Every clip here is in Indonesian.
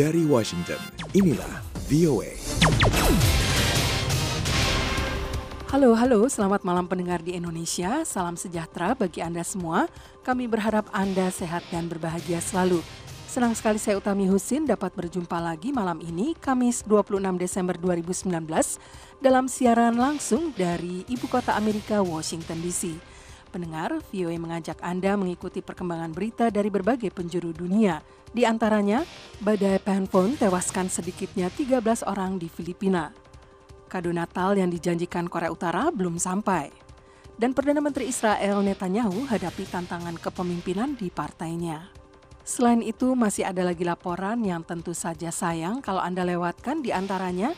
Dari Washington, inilah VOA. Halo, halo, selamat malam pendengar di Indonesia. Salam sejahtera bagi Anda semua. Kami berharap Anda sehat dan berbahagia selalu. Senang sekali saya Utami Husin dapat berjumpa lagi malam ini, Kamis 26 Desember 2019, dalam siaran langsung dari Ibu Kota Amerika, Washington DC. Pendengar, VOA mengajak Anda mengikuti perkembangan berita dari berbagai penjuru dunia. Di antaranya, badai Phanphone tewaskan sedikitnya 13 orang di Filipina. Kado Natal yang dijanjikan Korea Utara belum sampai. Dan Perdana Menteri Israel Netanyahu hadapi tantangan kepemimpinan di partainya. Selain itu, masih ada lagi laporan yang tentu saja sayang kalau Anda lewatkan di antaranya.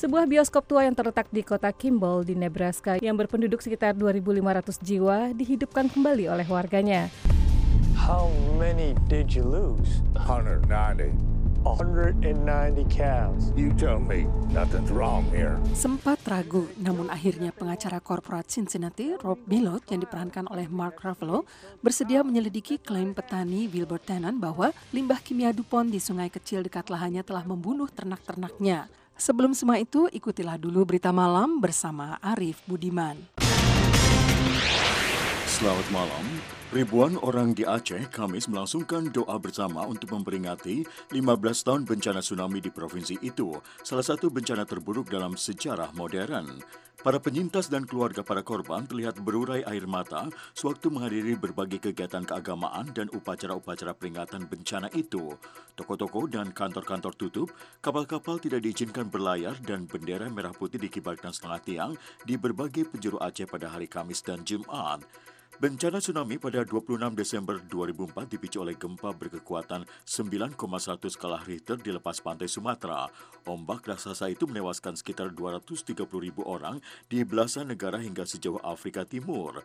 Sebuah bioskop tua yang terletak di kota Kimball di Nebraska yang berpenduduk sekitar 2.500 jiwa dihidupkan kembali oleh warganya. How many did you lose? 190. 190 cows. You tell me nothing's wrong here. Sempat ragu, namun akhirnya pengacara korporat Cincinnati, Rob Bilot, yang diperankan oleh Mark Ruffalo, bersedia menyelidiki klaim petani Wilbur Tannen bahwa limbah kimia DuPont di sungai kecil dekat lahannya telah membunuh ternak-ternaknya. Sebelum semua itu, ikutilah dulu berita malam bersama Arif Budiman. Selamat malam. Ribuan orang di Aceh Kamis melangsungkan doa bersama untuk memperingati 15 tahun bencana tsunami di provinsi itu, salah satu bencana terburuk dalam sejarah modern. Para penyintas dan keluarga para korban terlihat berurai air mata sewaktu menghadiri berbagai kegiatan keagamaan dan upacara-upacara peringatan bencana itu. Toko-toko dan kantor-kantor tutup, kapal-kapal tidak diizinkan berlayar dan bendera merah putih dikibarkan setengah tiang di berbagai penjuru Aceh pada hari Kamis dan Jumat. Bencana tsunami pada 26 Desember 2004 dipicu oleh gempa berkekuatan 9,1 skala Richter di lepas pantai Sumatera. Ombak raksasa itu menewaskan sekitar 230 ribu orang di belasan negara hingga sejauh Afrika Timur.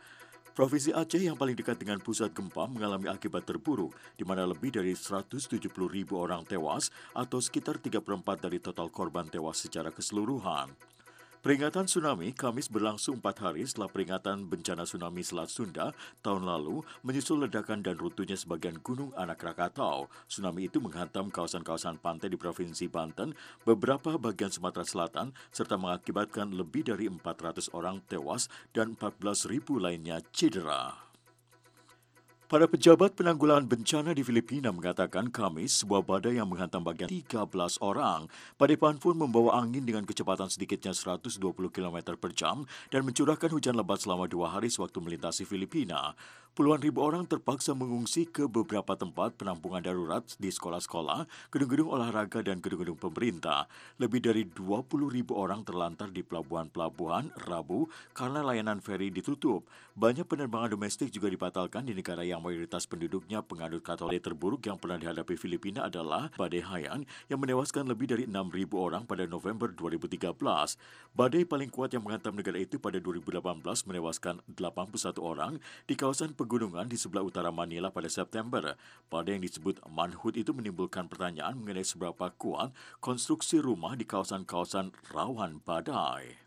Provinsi Aceh yang paling dekat dengan pusat gempa mengalami akibat terburuk, di mana lebih dari 170 ribu orang tewas atau sekitar 3 per 4 dari total korban tewas secara keseluruhan. Peringatan tsunami Kamis berlangsung empat hari setelah peringatan bencana tsunami Selat Sunda tahun lalu menyusul ledakan dan runtuhnya sebagian gunung anak Krakatau. Tsunami itu menghantam kawasan-kawasan pantai di Provinsi Banten, beberapa bagian Sumatera Selatan, serta mengakibatkan lebih dari 400 orang tewas dan 14 ribu lainnya cedera. Para pejabat penanggulangan bencana di Filipina mengatakan Kamis sebuah badai yang menghantam bagian 13 orang. Badai Phanphone membawa angin dengan kecepatan sedikitnya 120 km per jam dan mencurahkan hujan lebat selama dua hari sewaktu melintasi Filipina. Puluhan ribu orang terpaksa mengungsi ke beberapa tempat penampungan darurat di sekolah-sekolah, gedung-gedung olahraga, dan gedung-gedung pemerintah. Lebih dari 20 ribu orang terlantar di pelabuhan-pelabuhan Rabu karena layanan feri ditutup. Banyak penerbangan domestik juga dibatalkan di negara yang mayoritas penduduknya pengadut katolik terburuk yang pernah dihadapi Filipina adalah Badai Haiyan yang menewaskan lebih dari 6 ribu orang pada November 2013. Badai paling kuat yang menghantam negara itu pada 2018 menewaskan 81 orang di kawasan pegunungan di sebelah utara Manila pada September. Pada yang disebut manhut itu menimbulkan pertanyaan mengenai seberapa kuat konstruksi rumah di kawasan-kawasan rawan badai.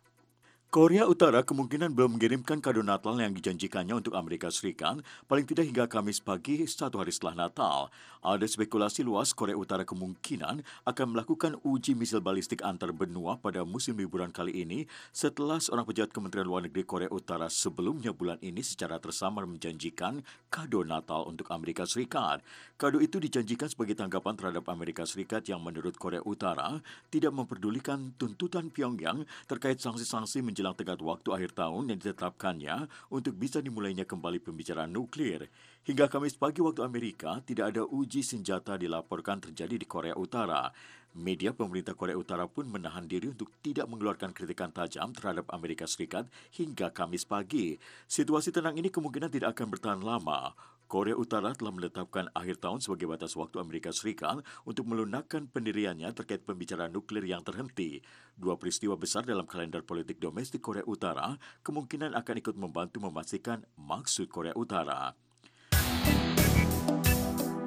Korea Utara kemungkinan belum mengirimkan kado Natal yang dijanjikannya untuk Amerika Serikat paling tidak hingga Kamis pagi satu hari setelah Natal. Ada spekulasi luas Korea Utara kemungkinan akan melakukan uji misil balistik antar benua pada musim liburan kali ini setelah seorang pejabat Kementerian Luar Negeri Korea Utara sebelumnya bulan ini secara tersamar menjanjikan kado Natal untuk Amerika Serikat. Kado itu dijanjikan sebagai tanggapan terhadap Amerika Serikat yang menurut Korea Utara tidak memperdulikan tuntutan Pyongyang terkait sanksi-sanksi menjelang tenggat waktu akhir tahun yang ditetapkannya untuk bisa dimulainya kembali pembicaraan nuklir. Hingga Kamis pagi waktu Amerika, tidak ada uji senjata dilaporkan terjadi di Korea Utara. Media pemerintah Korea Utara pun menahan diri untuk tidak mengeluarkan kritikan tajam terhadap Amerika Serikat hingga Kamis pagi. Situasi tenang ini kemungkinan tidak akan bertahan lama. Korea Utara telah menetapkan akhir tahun sebagai batas waktu Amerika Serikat untuk melunakkan pendiriannya terkait pembicaraan nuklir yang terhenti. Dua peristiwa besar dalam kalender politik domestik Korea Utara kemungkinan akan ikut membantu memastikan maksud Korea Utara.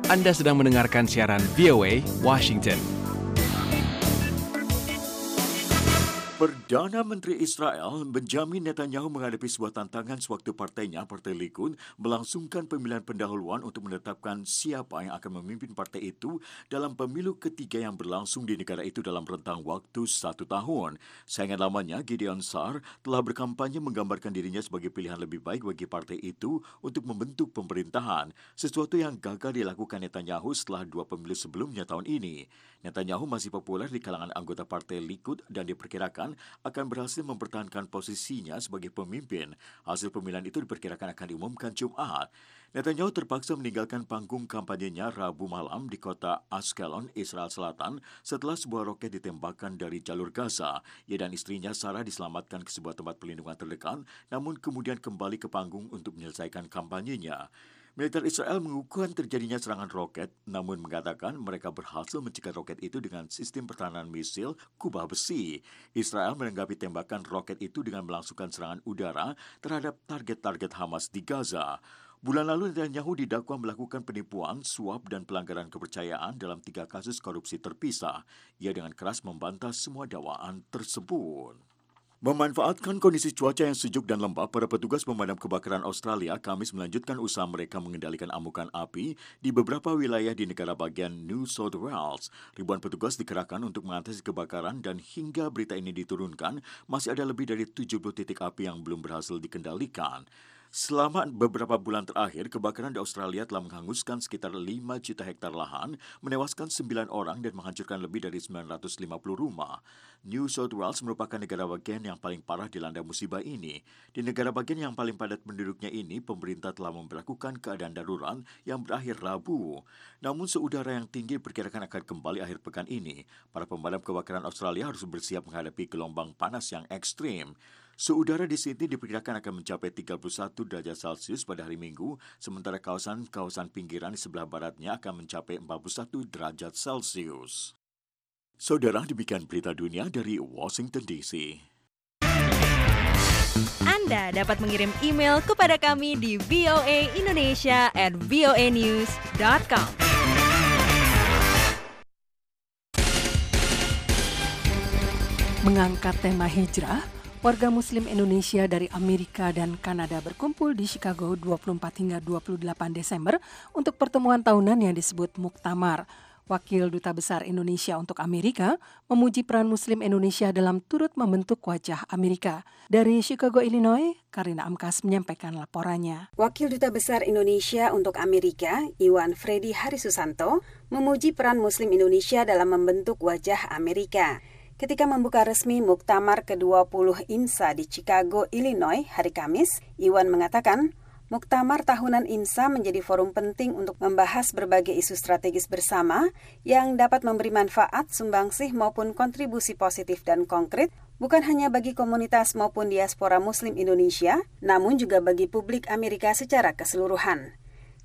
Anda sedang mendengarkan siaran VOA Washington. Perdana Menteri Israel Benjamin Netanyahu menghadapi sebuah tantangan sewaktu partainya, Partai Likud, melangsungkan pemilihan pendahuluan untuk menetapkan siapa yang akan memimpin partai itu dalam pemilu ketiga yang berlangsung di negara itu dalam rentang waktu satu tahun. Saingan lamanya, Gideon Sar, telah berkampanye menggambarkan dirinya sebagai pilihan lebih baik bagi partai itu untuk membentuk pemerintahan, sesuatu yang gagal dilakukan Netanyahu setelah dua pemilu sebelumnya tahun ini. Netanyahu masih populer di kalangan anggota Partai Likud dan diperkirakan akan berhasil mempertahankan posisinya sebagai pemimpin. Hasil pemilihan itu diperkirakan akan diumumkan Jumat. Netanyahu terpaksa meninggalkan panggung kampanyenya Rabu malam di kota Askelon, Israel Selatan setelah sebuah roket ditembakkan dari jalur Gaza. Ia dan istrinya Sarah diselamatkan ke sebuah tempat pelindungan terdekat, namun kemudian kembali ke panggung untuk menyelesaikan kampanyenya. Militer Israel mengukuhkan terjadinya serangan roket, namun mengatakan mereka berhasil mencegah roket itu dengan sistem pertahanan misil kubah besi. Israel menanggapi tembakan roket itu dengan melangsungkan serangan udara terhadap target-target Hamas di Gaza. Bulan lalu Netanyahu didakwa melakukan penipuan, suap, dan pelanggaran kepercayaan dalam tiga kasus korupsi terpisah. Ia dengan keras membantah semua dakwaan tersebut. Memanfaatkan kondisi cuaca yang sejuk dan lembab, para petugas pemadam kebakaran Australia Kamis melanjutkan usaha mereka mengendalikan amukan api di beberapa wilayah di negara bagian New South Wales. Ribuan petugas dikerahkan untuk mengatasi kebakaran dan hingga berita ini diturunkan, masih ada lebih dari 70 titik api yang belum berhasil dikendalikan. Selama beberapa bulan terakhir, kebakaran di Australia telah menghanguskan sekitar 5 juta hektar lahan, menewaskan 9 orang dan menghancurkan lebih dari 950 rumah. New South Wales merupakan negara bagian yang paling parah dilanda musibah ini. Di negara bagian yang paling padat penduduknya ini, pemerintah telah memperlakukan keadaan darurat yang berakhir Rabu. Namun seudara yang tinggi diperkirakan akan kembali akhir pekan ini. Para pemadam kebakaran Australia harus bersiap menghadapi gelombang panas yang ekstrim. Suhu udara di Sydney diperkirakan akan mencapai 31 derajat Celcius pada hari Minggu, sementara kawasan-kawasan pinggiran di sebelah baratnya akan mencapai 41 derajat Celcius. Saudara, demikian berita dunia dari Washington DC. Anda dapat mengirim email kepada kami di voaindonesia at voanews.com. Mengangkat tema hijrah, Warga Muslim Indonesia dari Amerika dan Kanada berkumpul di Chicago 24 hingga 28 Desember untuk pertemuan tahunan yang disebut Muktamar. Wakil Duta Besar Indonesia untuk Amerika memuji peran Muslim Indonesia dalam turut membentuk wajah Amerika. Dari Chicago, Illinois, Karina Amkas menyampaikan laporannya. Wakil Duta Besar Indonesia untuk Amerika, Iwan Freddy Harisusanto, memuji peran Muslim Indonesia dalam membentuk wajah Amerika. Ketika membuka resmi Muktamar ke-20 IMSA di Chicago, Illinois hari Kamis, Iwan mengatakan, Muktamar tahunan IMSA menjadi forum penting untuk membahas berbagai isu strategis bersama yang dapat memberi manfaat, sumbangsih maupun kontribusi positif dan konkret bukan hanya bagi komunitas maupun diaspora muslim Indonesia, namun juga bagi publik Amerika secara keseluruhan.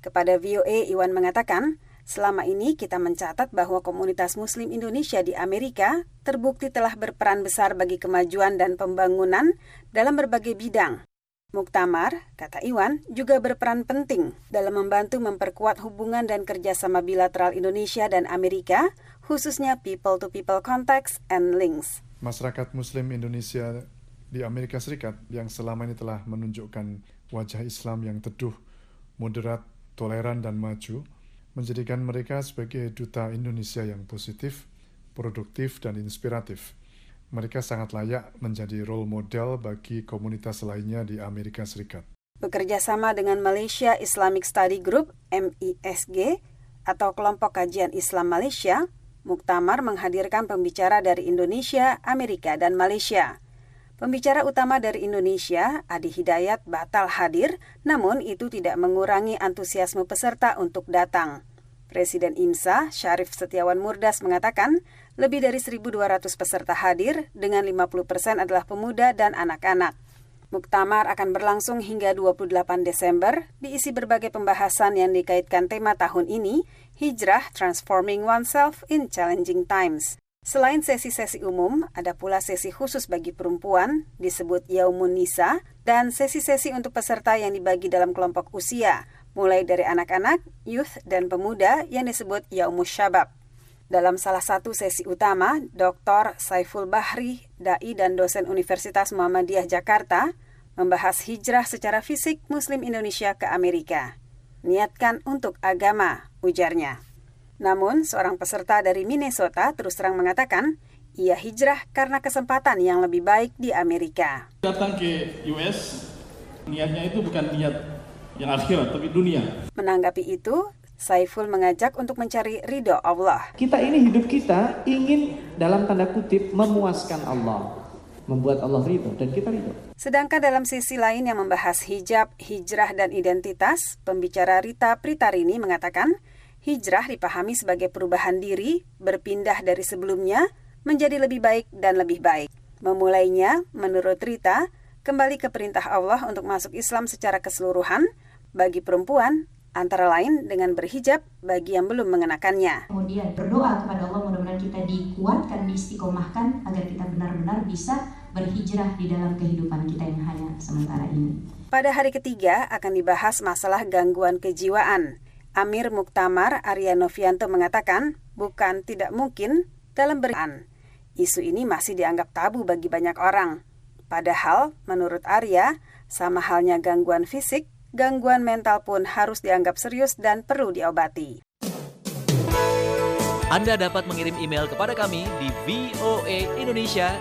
Kepada VOA, Iwan mengatakan, Selama ini kita mencatat bahwa komunitas Muslim Indonesia di Amerika terbukti telah berperan besar bagi kemajuan dan pembangunan dalam berbagai bidang. Muktamar, kata Iwan, juga berperan penting dalam membantu memperkuat hubungan dan kerjasama bilateral Indonesia dan Amerika, khususnya people-to-people contacts and links. Masyarakat Muslim Indonesia di Amerika Serikat yang selama ini telah menunjukkan wajah Islam yang teduh, moderat, toleran, dan maju, menjadikan mereka sebagai duta Indonesia yang positif, produktif, dan inspiratif. Mereka sangat layak menjadi role model bagi komunitas lainnya di Amerika Serikat. Bekerja sama dengan Malaysia Islamic Study Group (MISG) atau Kelompok Kajian Islam Malaysia, Muktamar menghadirkan pembicara dari Indonesia, Amerika, dan Malaysia. Pembicara utama dari Indonesia, Adi Hidayat, batal hadir, namun itu tidak mengurangi antusiasme peserta untuk datang. Presiden IMSA, Syarif Setiawan Murdas mengatakan, lebih dari 1.200 peserta hadir, dengan 50 persen adalah pemuda dan anak-anak. Muktamar akan berlangsung hingga 28 Desember, diisi berbagai pembahasan yang dikaitkan tema tahun ini, Hijrah Transforming Oneself in Challenging Times. Selain sesi-sesi umum, ada pula sesi khusus bagi perempuan, disebut Yaumun Nisa, dan sesi-sesi untuk peserta yang dibagi dalam kelompok usia, mulai dari anak-anak, youth, dan pemuda yang disebut Yaumus Syabab. Dalam salah satu sesi utama, Dr. Saiful Bahri, dai dan dosen Universitas Muhammadiyah Jakarta, membahas hijrah secara fisik Muslim Indonesia ke Amerika. Niatkan untuk agama, ujarnya. Namun, seorang peserta dari Minnesota terus terang mengatakan, ia hijrah karena kesempatan yang lebih baik di Amerika. Datang ke US, niatnya itu bukan niat yang akhirat, tapi dunia. Menanggapi itu, Saiful mengajak untuk mencari ridho Allah. Kita ini hidup kita ingin dalam tanda kutip memuaskan Allah. Membuat Allah ridho dan kita ridho. Sedangkan dalam sisi lain yang membahas hijab, hijrah, dan identitas, pembicara Rita Pritarini mengatakan, hijrah dipahami sebagai perubahan diri, berpindah dari sebelumnya, menjadi lebih baik dan lebih baik. Memulainya, menurut Rita, kembali ke perintah Allah untuk masuk Islam secara keseluruhan, bagi perempuan antara lain dengan berhijab bagi yang belum mengenakannya. Kemudian berdoa kepada Allah mudah-mudahan kita dikuatkan, diistiqomahkan agar kita benar-benar bisa berhijrah di dalam kehidupan kita yang hanya sementara ini. Pada hari ketiga akan dibahas masalah gangguan kejiwaan. Amir Muktamar Arya Novianto mengatakan, bukan tidak mungkin dalam berian. Isu ini masih dianggap tabu bagi banyak orang. Padahal, menurut Arya, sama halnya gangguan fisik, gangguan mental pun harus dianggap serius dan perlu diobati. Anda dapat mengirim email kepada kami di voaindonesia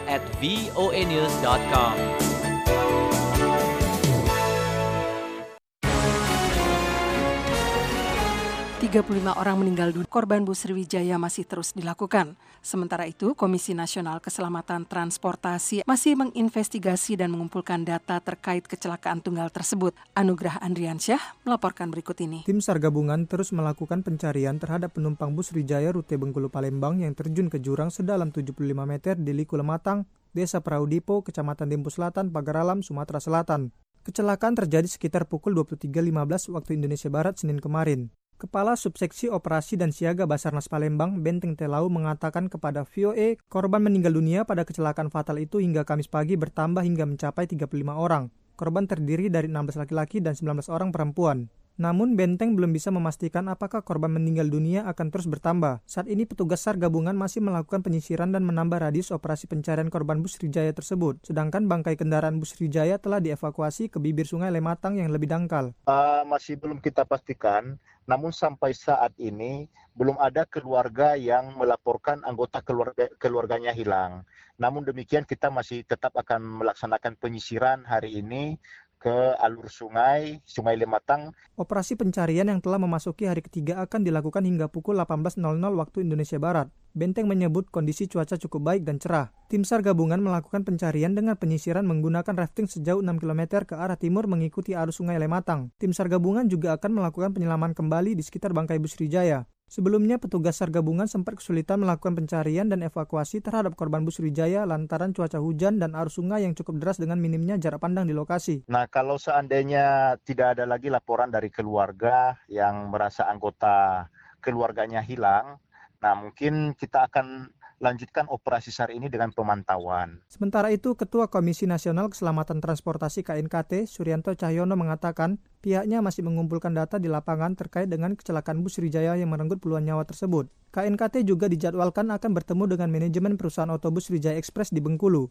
35 orang meninggal dunia. Korban bus Sriwijaya masih terus dilakukan. Sementara itu, Komisi Nasional Keselamatan Transportasi masih menginvestigasi dan mengumpulkan data terkait kecelakaan tunggal tersebut. Anugrah Andriansyah melaporkan berikut ini. Tim SAR gabungan terus melakukan pencarian terhadap penumpang bus Sriwijaya rute Bengkulu Palembang yang terjun ke jurang sedalam 75 meter di Liku Lematang, Desa Praudipo, Kecamatan Dempo Selatan, Pagaralam, Sumatera Selatan. Kecelakaan terjadi sekitar pukul 23.15 waktu Indonesia Barat Senin kemarin. Kepala Subseksi Operasi dan Siaga Basarnas Palembang, Benteng Telau, mengatakan kepada VOA, korban meninggal dunia pada kecelakaan fatal itu hingga Kamis pagi bertambah hingga mencapai 35 orang. Korban terdiri dari 16 laki-laki dan 19 orang perempuan. Namun Benteng belum bisa memastikan apakah korban meninggal dunia akan terus bertambah. Saat ini petugas SAR gabungan masih melakukan penyisiran dan menambah radius operasi pencarian korban bus Rijaya tersebut. Sedangkan bangkai kendaraan bus Rijaya telah dievakuasi ke bibir sungai Lematang yang lebih dangkal. Uh, masih belum kita pastikan, namun sampai saat ini belum ada keluarga yang melaporkan anggota keluarga keluarganya hilang. Namun demikian kita masih tetap akan melaksanakan penyisiran hari ini ke alur sungai, Sungai Lematang. Operasi pencarian yang telah memasuki hari ketiga akan dilakukan hingga pukul 18.00 waktu Indonesia Barat. Benteng menyebut kondisi cuaca cukup baik dan cerah. Tim SAR gabungan melakukan pencarian dengan penyisiran menggunakan rafting sejauh 6 km ke arah timur mengikuti arus sungai Lematang. Tim SAR gabungan juga akan melakukan penyelaman kembali di sekitar bangkai bus Rijaya. Sebelumnya, petugas SAR gabungan sempat kesulitan melakukan pencarian dan evakuasi terhadap korban bus Wijaya lantaran cuaca hujan dan arus sungai yang cukup deras dengan minimnya jarak pandang di lokasi. Nah, kalau seandainya tidak ada lagi laporan dari keluarga yang merasa anggota keluarganya hilang, nah mungkin kita akan lanjutkan operasi SAR ini dengan pemantauan. Sementara itu, Ketua Komisi Nasional Keselamatan Transportasi KNKT, Suryanto Cahyono mengatakan pihaknya masih mengumpulkan data di lapangan terkait dengan kecelakaan bus Rijaya yang merenggut puluhan nyawa tersebut. KNKT juga dijadwalkan akan bertemu dengan manajemen perusahaan otobus Rijaya Express di Bengkulu.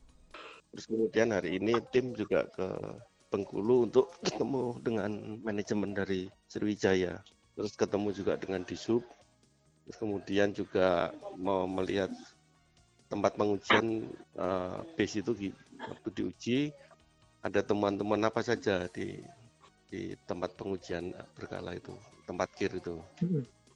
Terus kemudian hari ini tim juga ke Bengkulu untuk ketemu dengan manajemen dari Sriwijaya. Terus ketemu juga dengan Disub. Terus kemudian juga mau melihat tempat pengujian uh, base itu waktu diuji ada teman-teman apa saja di di tempat pengujian berkala itu tempat kir itu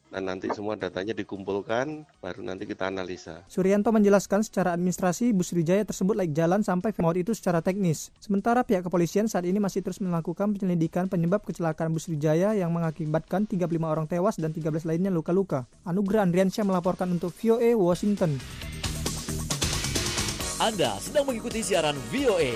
dan nanti semua datanya dikumpulkan baru nanti kita analisa. Suryanto menjelaskan secara administrasi bus Wijaya tersebut laik jalan sampai maut itu secara teknis. Sementara pihak kepolisian saat ini masih terus melakukan penyelidikan penyebab kecelakaan bus Wijaya yang mengakibatkan 35 orang tewas dan 13 lainnya luka-luka. Anugerah Andriansyah melaporkan untuk VOA Washington. Anda sedang mengikuti siaran VOA.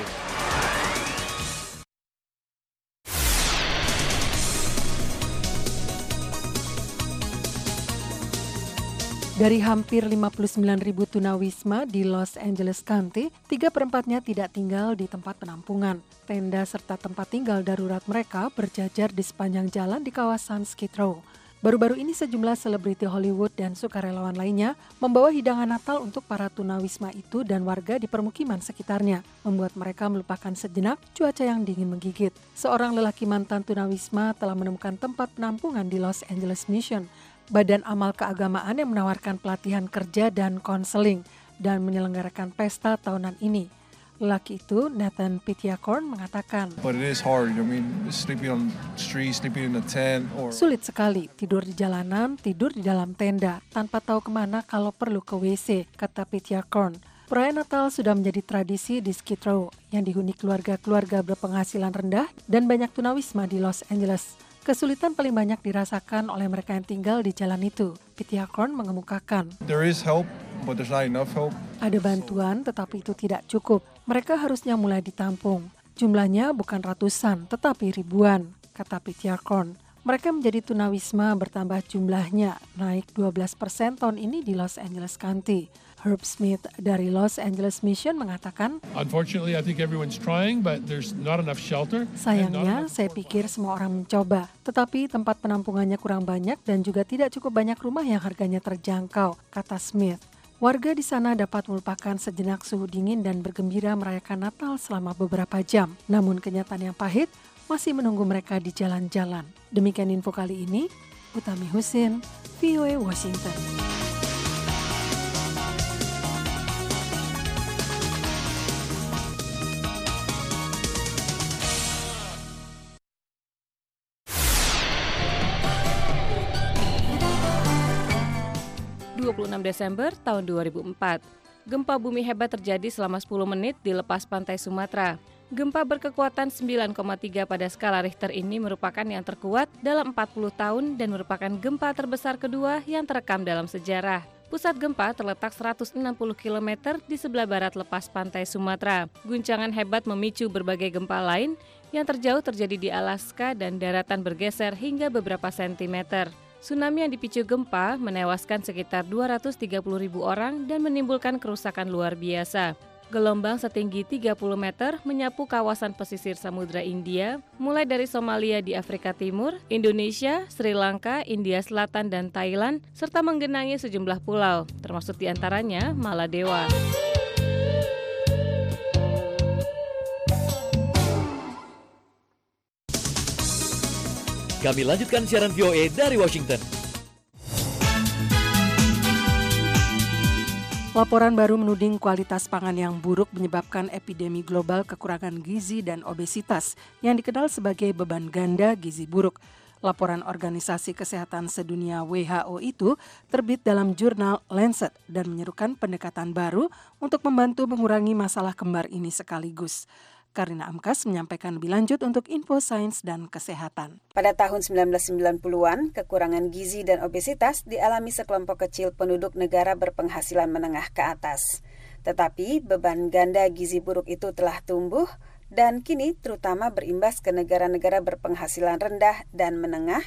Dari hampir 59 ribu tunawisma di Los Angeles County, tiga perempatnya tidak tinggal di tempat penampungan. Tenda serta tempat tinggal darurat mereka berjajar di sepanjang jalan di kawasan Skid Row. Baru-baru ini sejumlah selebriti Hollywood dan sukarelawan lainnya membawa hidangan Natal untuk para tunawisma itu dan warga di permukiman sekitarnya, membuat mereka melupakan sejenak cuaca yang dingin menggigit. Seorang lelaki mantan tunawisma telah menemukan tempat penampungan di Los Angeles Mission, badan amal keagamaan yang menawarkan pelatihan kerja dan konseling dan menyelenggarakan pesta tahunan ini. Lelaki itu, Nathan Pityakorn, mengatakan, But it is hard. I mean, sleeping on street, sleeping in a tent, or Sulit sekali tidur di jalanan, tidur di dalam tenda, tanpa tahu ke mana kalau perlu ke WC, kata Pityakorn. Perayaan Natal sudah menjadi tradisi di Skid Row yang dihuni keluarga-keluarga berpenghasilan rendah dan banyak tunawisma di Los Angeles. Kesulitan paling banyak dirasakan oleh mereka yang tinggal di jalan itu. Pityakorn mengemukakan. there is help, but there's not enough help. Ada bantuan, tetapi itu tidak cukup. Mereka harusnya mulai ditampung. Jumlahnya bukan ratusan, tetapi ribuan, kata Pityakorn. Mereka menjadi tunawisma bertambah jumlahnya, naik 12 persen tahun ini di Los Angeles County. Herb Smith dari Los Angeles Mission mengatakan, Unfortunately, I think everyone's trying, but there's not enough shelter. and not Sayangnya, saya pikir semua orang mencoba, tetapi tempat penampungannya kurang banyak dan juga tidak cukup banyak rumah yang harganya terjangkau, kata Smith. Warga di sana dapat melupakan sejenak suhu dingin dan bergembira merayakan Natal selama beberapa jam. Namun kenyataan yang pahit masih menunggu mereka di jalan-jalan. Demikian info kali ini, Utami Husin, VOA Washington. ...26 Desember tahun 2004. Gempa bumi hebat terjadi selama 10 menit di lepas pantai Sumatera. Gempa berkekuatan 9,3 pada skala Richter ini merupakan yang terkuat dalam 40 tahun dan merupakan gempa terbesar kedua yang terekam dalam sejarah. Pusat gempa terletak 160 km di sebelah barat lepas pantai Sumatera. Guncangan hebat memicu berbagai gempa lain yang terjauh terjadi di Alaska dan daratan bergeser hingga beberapa sentimeter. Tsunami yang dipicu gempa menewaskan sekitar 230 ribu orang dan menimbulkan kerusakan luar biasa. Gelombang setinggi 30 meter menyapu kawasan pesisir Samudra India, mulai dari Somalia di Afrika Timur, Indonesia, Sri Lanka, India Selatan, dan Thailand, serta menggenangi sejumlah pulau, termasuk di antaranya Maladewa. Kami lanjutkan siaran VOA dari Washington. Laporan baru menuding kualitas pangan yang buruk menyebabkan epidemi global kekurangan gizi dan obesitas yang dikenal sebagai beban ganda gizi buruk. Laporan Organisasi Kesehatan Sedunia WHO itu terbit dalam jurnal Lancet dan menyerukan pendekatan baru untuk membantu mengurangi masalah kembar ini sekaligus. Karina Amkas menyampaikan lebih lanjut untuk info sains dan kesehatan. Pada tahun 1990-an, kekurangan gizi dan obesitas dialami sekelompok kecil penduduk negara berpenghasilan menengah ke atas. Tetapi beban ganda gizi buruk itu telah tumbuh dan kini terutama berimbas ke negara-negara berpenghasilan rendah dan menengah,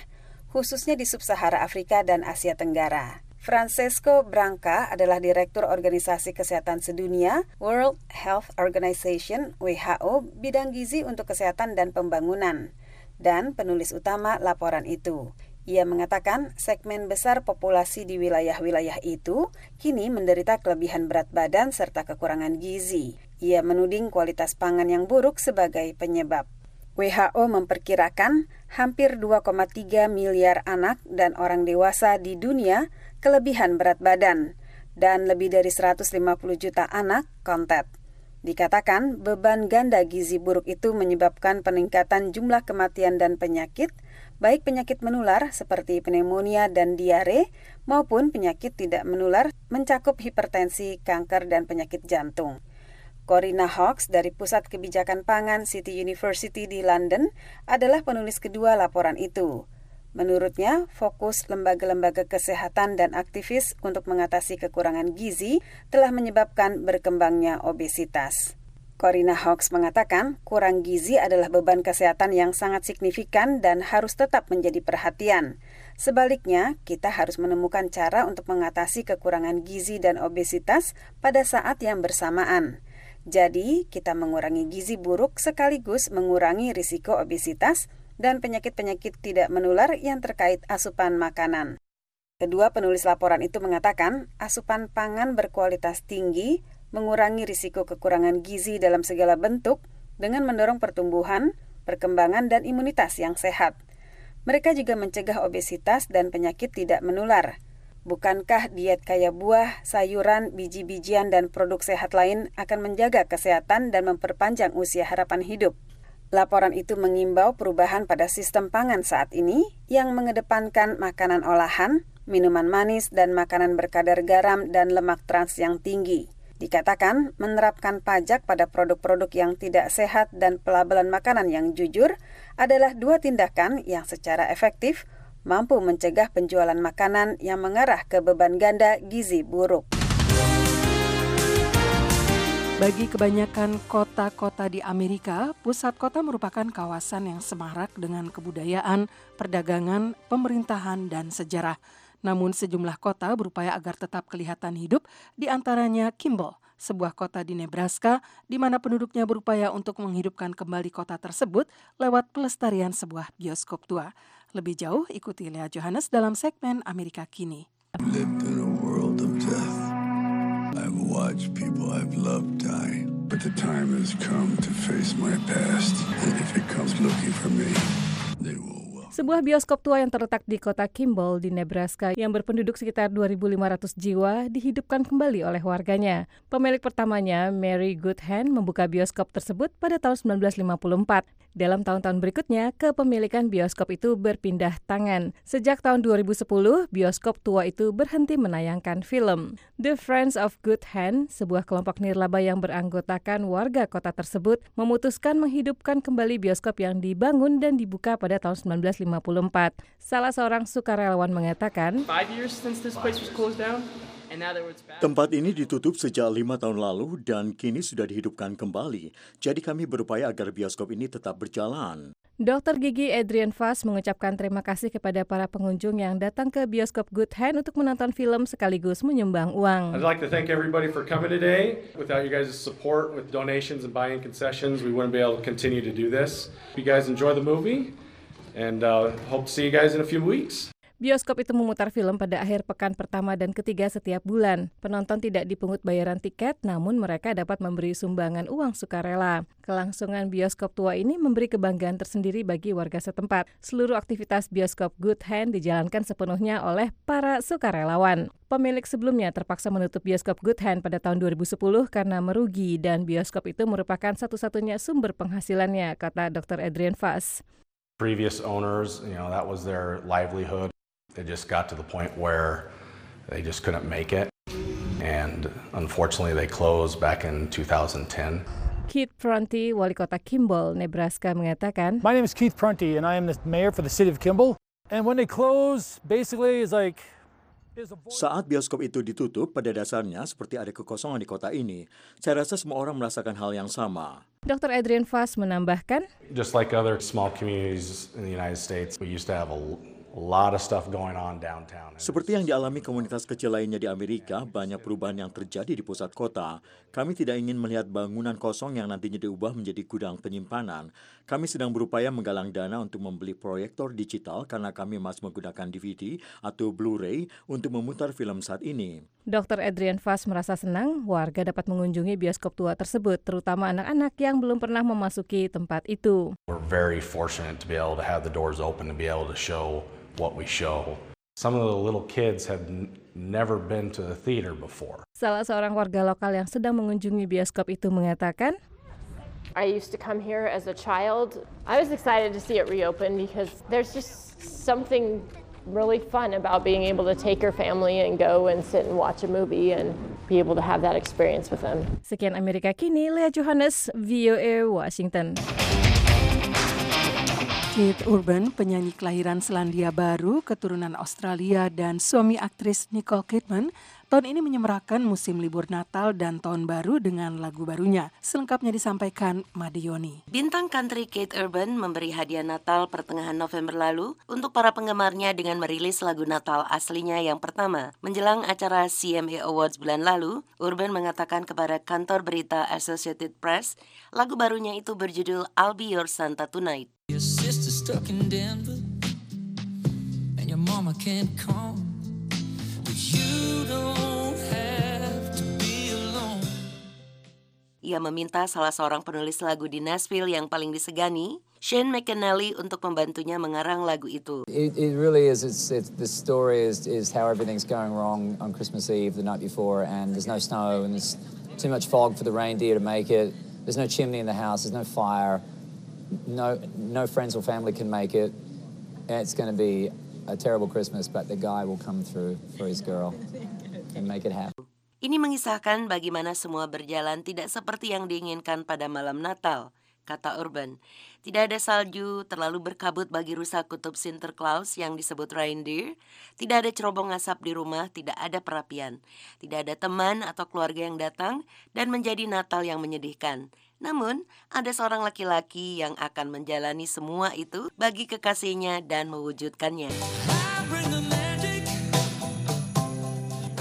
khususnya di sub-Sahara Afrika dan Asia Tenggara. Francesco Branca adalah Direktur Organisasi Kesehatan Sedunia World Health Organization WHO bidang gizi untuk kesehatan dan pembangunan dan penulis utama laporan itu. Ia mengatakan segmen besar populasi di wilayah-wilayah itu kini menderita kelebihan berat badan serta kekurangan gizi. Ia menuding kualitas pangan yang buruk sebagai penyebab. WHO memperkirakan hampir 2,3 miliar anak dan orang dewasa di dunia kelebihan berat badan dan lebih dari 150 juta anak kontet. Dikatakan beban ganda gizi buruk itu menyebabkan peningkatan jumlah kematian dan penyakit, baik penyakit menular seperti pneumonia dan diare maupun penyakit tidak menular mencakup hipertensi, kanker, dan penyakit jantung. Corina Hawks dari Pusat Kebijakan Pangan City University di London adalah penulis kedua laporan itu. Menurutnya, fokus lembaga-lembaga kesehatan dan aktivis untuk mengatasi kekurangan gizi telah menyebabkan berkembangnya obesitas. Corina Hawks mengatakan, kurang gizi adalah beban kesehatan yang sangat signifikan dan harus tetap menjadi perhatian. Sebaliknya, kita harus menemukan cara untuk mengatasi kekurangan gizi dan obesitas pada saat yang bersamaan. Jadi, kita mengurangi gizi buruk sekaligus mengurangi risiko obesitas dan penyakit-penyakit tidak menular yang terkait asupan makanan. Kedua penulis laporan itu mengatakan asupan pangan berkualitas tinggi mengurangi risiko kekurangan gizi dalam segala bentuk dengan mendorong pertumbuhan, perkembangan, dan imunitas yang sehat. Mereka juga mencegah obesitas dan penyakit tidak menular. Bukankah diet kaya buah, sayuran, biji-bijian, dan produk sehat lain akan menjaga kesehatan dan memperpanjang usia harapan hidup? Laporan itu mengimbau perubahan pada sistem pangan saat ini yang mengedepankan makanan olahan, minuman manis, dan makanan berkadar garam dan lemak trans yang tinggi. Dikatakan menerapkan pajak pada produk-produk yang tidak sehat dan pelabelan makanan yang jujur adalah dua tindakan yang secara efektif mampu mencegah penjualan makanan yang mengarah ke beban ganda gizi buruk. Bagi kebanyakan kota-kota di Amerika, pusat kota merupakan kawasan yang semarak dengan kebudayaan, perdagangan, pemerintahan, dan sejarah. Namun sejumlah kota berupaya agar tetap kelihatan hidup, di antaranya Kimball, sebuah kota di Nebraska, di mana penduduknya berupaya untuk menghidupkan kembali kota tersebut lewat pelestarian sebuah bioskop tua. Lebih jauh, ikuti Lea Johannes dalam segmen Amerika Kini. lived in a world of death. I've people I've loved die, but the time has come to face my past. And if it comes looking for me, they will. Sebuah bioskop tua yang terletak di kota Kimball di Nebraska yang berpenduduk sekitar 2.500 jiwa dihidupkan kembali oleh warganya. Pemilik pertamanya, Mary Goodhand, membuka bioskop tersebut pada tahun 1954. Dalam tahun-tahun berikutnya, kepemilikan bioskop itu berpindah tangan. Sejak tahun 2010, bioskop tua itu berhenti menayangkan film. The Friends of Good Hand, sebuah kelompok nirlaba yang beranggotakan warga kota tersebut, memutuskan menghidupkan kembali bioskop yang dibangun dan dibuka pada tahun 1954. Salah seorang sukarelawan mengatakan, Tempat ini ditutup sejak lima tahun lalu dan kini sudah dihidupkan kembali. Jadi kami berupaya agar bioskop ini tetap berjalan. Dr. Gigi Adrian Fass mengucapkan terima kasih kepada para pengunjung yang datang ke bioskop Good Hand untuk menonton film sekaligus menyumbang uang. I'd like to thank everybody for coming today. Without you guys' support with donations and buying concessions, we wouldn't be able to continue to do this. If you guys enjoy the movie, and uh, hope to see you guys in a few weeks. Bioskop itu memutar film pada akhir pekan pertama dan ketiga setiap bulan. Penonton tidak dipungut bayaran tiket, namun mereka dapat memberi sumbangan uang sukarela. Kelangsungan bioskop tua ini memberi kebanggaan tersendiri bagi warga setempat. Seluruh aktivitas bioskop Good Hand dijalankan sepenuhnya oleh para sukarelawan. Pemilik sebelumnya terpaksa menutup bioskop Good Hand pada tahun 2010 karena merugi dan bioskop itu merupakan satu-satunya sumber penghasilannya, kata Dr. Adrian Fass. Previous owners, you know, that was their livelihood. They just got to the point where they just couldn't make it. And unfortunately, they closed back in 2010. Keith Prunty, wali kota Kimball, Nebraska, mengatakan, My name is Keith Prunty, and I am the mayor for the city of Kimball. And when they close, basically, it's like Saat bioskop itu ditutup, pada dasarnya seperti ada kekosongan di kota ini. Saya rasa semua orang merasakan hal yang sama. Dr. Adrian Fass menambahkan, Just like other small communities in the United States, we used to have a a lot of stuff going on downtown. Seperti yang dialami komunitas kecil lainnya di Amerika, banyak perubahan yang terjadi di pusat kota. Kami tidak ingin melihat bangunan kosong yang nantinya diubah menjadi gudang penyimpanan. Kami sedang berupaya menggalang dana untuk membeli proyektor digital karena kami masih menggunakan DVD atau Blu-ray untuk memutar film saat ini. Dr. Adrian Fass merasa senang warga dapat mengunjungi bioskop tua tersebut, terutama anak-anak yang belum pernah memasuki tempat itu. We're very fortunate to be able to have the doors open to be able to show what we show. Some of the little kids have never been to the theater before. Salah seorang warga lokal yang sedang mengunjungi bioskop itu mengatakan, I used to come here as a child. I was excited to see it reopen because there's just something really fun about being able to take your family and go and sit and watch a movie and be able to have that experience with them. Sekian Amerika Kini, Lea Johannes, VOA Washington. Kate Urban, penyanyi kelahiran Selandia Baru, keturunan Australia, dan suami aktris Nicole Kidman, tahun ini menyemarakan musim libur Natal dan Tahun Baru dengan lagu barunya. Selengkapnya disampaikan Madioni. Bintang country Kate Urban memberi hadiah Natal pertengahan November lalu untuk para penggemarnya dengan merilis lagu Natal aslinya yang pertama. Menjelang acara CMA Awards bulan lalu, Urban mengatakan kepada kantor berita Associated Press, lagu barunya itu berjudul I'll Be Your Santa Tonight. Your sister stuck in Denver and your mama can't come. But you don't have to be alone. Ia meminta salah seorang penulis lagu di Nashville yang paling disegani, Shane McAnally untuk membantunya mengarang lagu itu. It, it really is. It's, it's the story is, is how everything's going wrong on Christmas Eve the night before, and there's no snow, and there's too much fog for the reindeer to make it. There's no chimney in the house. There's no fire. No, no friends or family can make it. It's going to be a terrible Christmas, but the guy will come through for his girl and make it happen. Ini mengisahkan bagaimana semua berjalan tidak seperti yang diinginkan pada malam Natal, kata Urban. Tidak ada salju, terlalu berkabut bagi rusa kutub Sinterklaas yang disebut reindeer, tidak ada cerobong asap di rumah, tidak ada perapian, tidak ada teman atau keluarga yang datang, dan menjadi Natal yang menyedihkan. Namun, ada seorang laki-laki yang akan menjalani semua itu bagi kekasihnya dan mewujudkannya.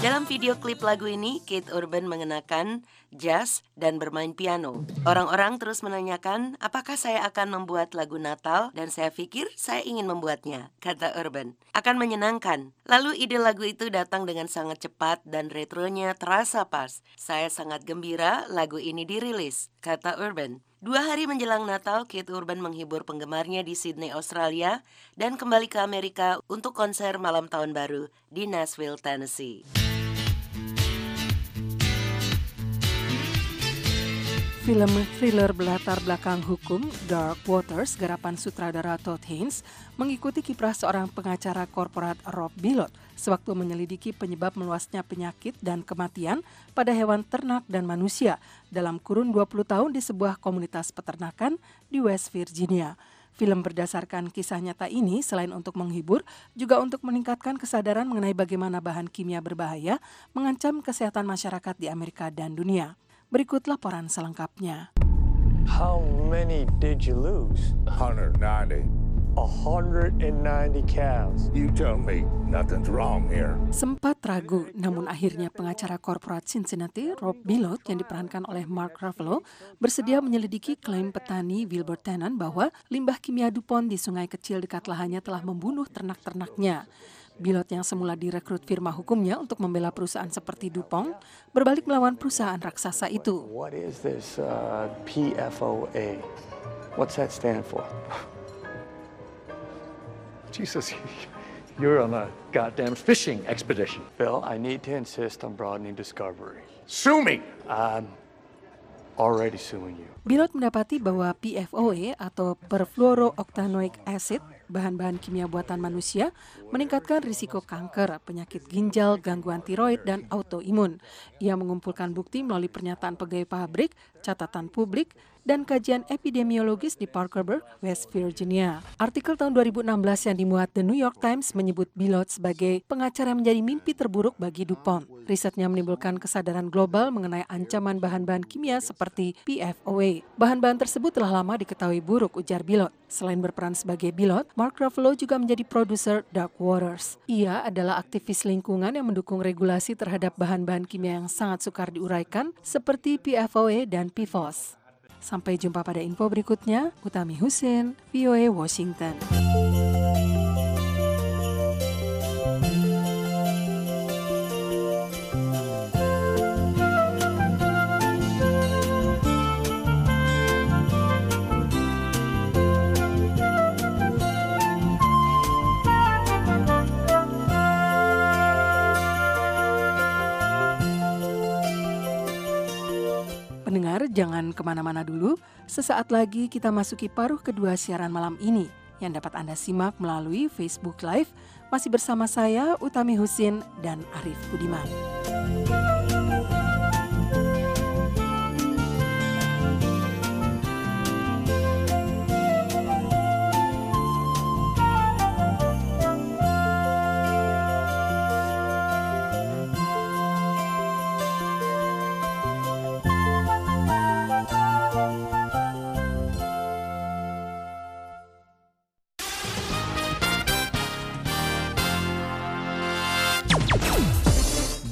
Dalam video klip lagu ini, Kate Urban mengenakan jas dan bermain piano. Orang-orang terus menanyakan, apakah saya akan membuat lagu Natal? Dan saya pikir saya ingin membuatnya, kata Urban. Akan menyenangkan. Lalu ide lagu itu datang dengan sangat cepat dan retronya terasa pas. Saya sangat gembira lagu ini dirilis, kata Urban. Dua hari menjelang Natal, Kate Urban menghibur penggemarnya di Sydney, Australia, dan kembali ke Amerika untuk konser malam tahun baru di Nashville, Tennessee. Film thriller berlatar belakang hukum Dark Waters garapan sutradara Todd Haynes mengikuti kiprah seorang pengacara korporat Rob Billot sewaktu menyelidiki penyebab meluasnya penyakit dan kematian pada hewan ternak dan manusia dalam kurun 20 tahun di sebuah komunitas peternakan di West Virginia. Film berdasarkan kisah nyata ini selain untuk menghibur, juga untuk meningkatkan kesadaran mengenai bagaimana bahan kimia berbahaya mengancam kesehatan masyarakat di Amerika dan dunia. Berikut laporan selengkapnya. How many did you lose? 190. 190 cows. You tell me nothing's wrong here. Sempat ragu, namun akhirnya pengacara korporat Cincinnati, Rob Billot, yang diperankan oleh Mark Ruffalo, bersedia menyelidiki klaim petani Wilbur Tannen bahwa limbah kimia DuPont di sungai kecil dekat lahannya telah membunuh ternak-ternaknya. Bilot yang semula direkrut firma hukumnya untuk membela perusahaan seperti Dupont, berbalik melawan perusahaan raksasa itu. What is this uh, PFOA? What's that stand for? Jesus, you're on a goddamn fishing expedition. Bill, I need to insist on broadening discovery. Sue me! I'm already suing you. Bilot mendapati bahwa PFOA atau perfluorooctanoic acid, bahan-bahan kimia buatan manusia, meningkatkan risiko kanker, penyakit ginjal, gangguan tiroid, dan autoimun. Ia mengumpulkan bukti melalui pernyataan pegawai pabrik, catatan publik, dan kajian epidemiologis di Parkersburg, West Virginia. Artikel tahun 2016 yang dimuat The New York Times menyebut Bilot sebagai pengacara yang menjadi mimpi terburuk bagi DuPont. Risetnya menimbulkan kesadaran global mengenai ancaman bahan-bahan kimia seperti PFOA. Bahan-bahan tersebut telah lama diketahui buruk, ujar Bilot. Selain berperan sebagai Bilot, Mark Ruffalo juga menjadi produser Dark Waters. Ia adalah aktivis lingkungan yang mendukung regulasi terhadap bahan-bahan kimia yang sangat sukar diuraikan seperti PFOA dan PFOS. Sampai jumpa pada info berikutnya. Utami Husin, VOA Washington. Pendengar, jangan ke mana-mana dulu. Sesaat lagi kita masuki paruh kedua siaran malam ini yang dapat Anda simak melalui Facebook Live. Masih bersama saya, Utami Husin dan Arif Budiman.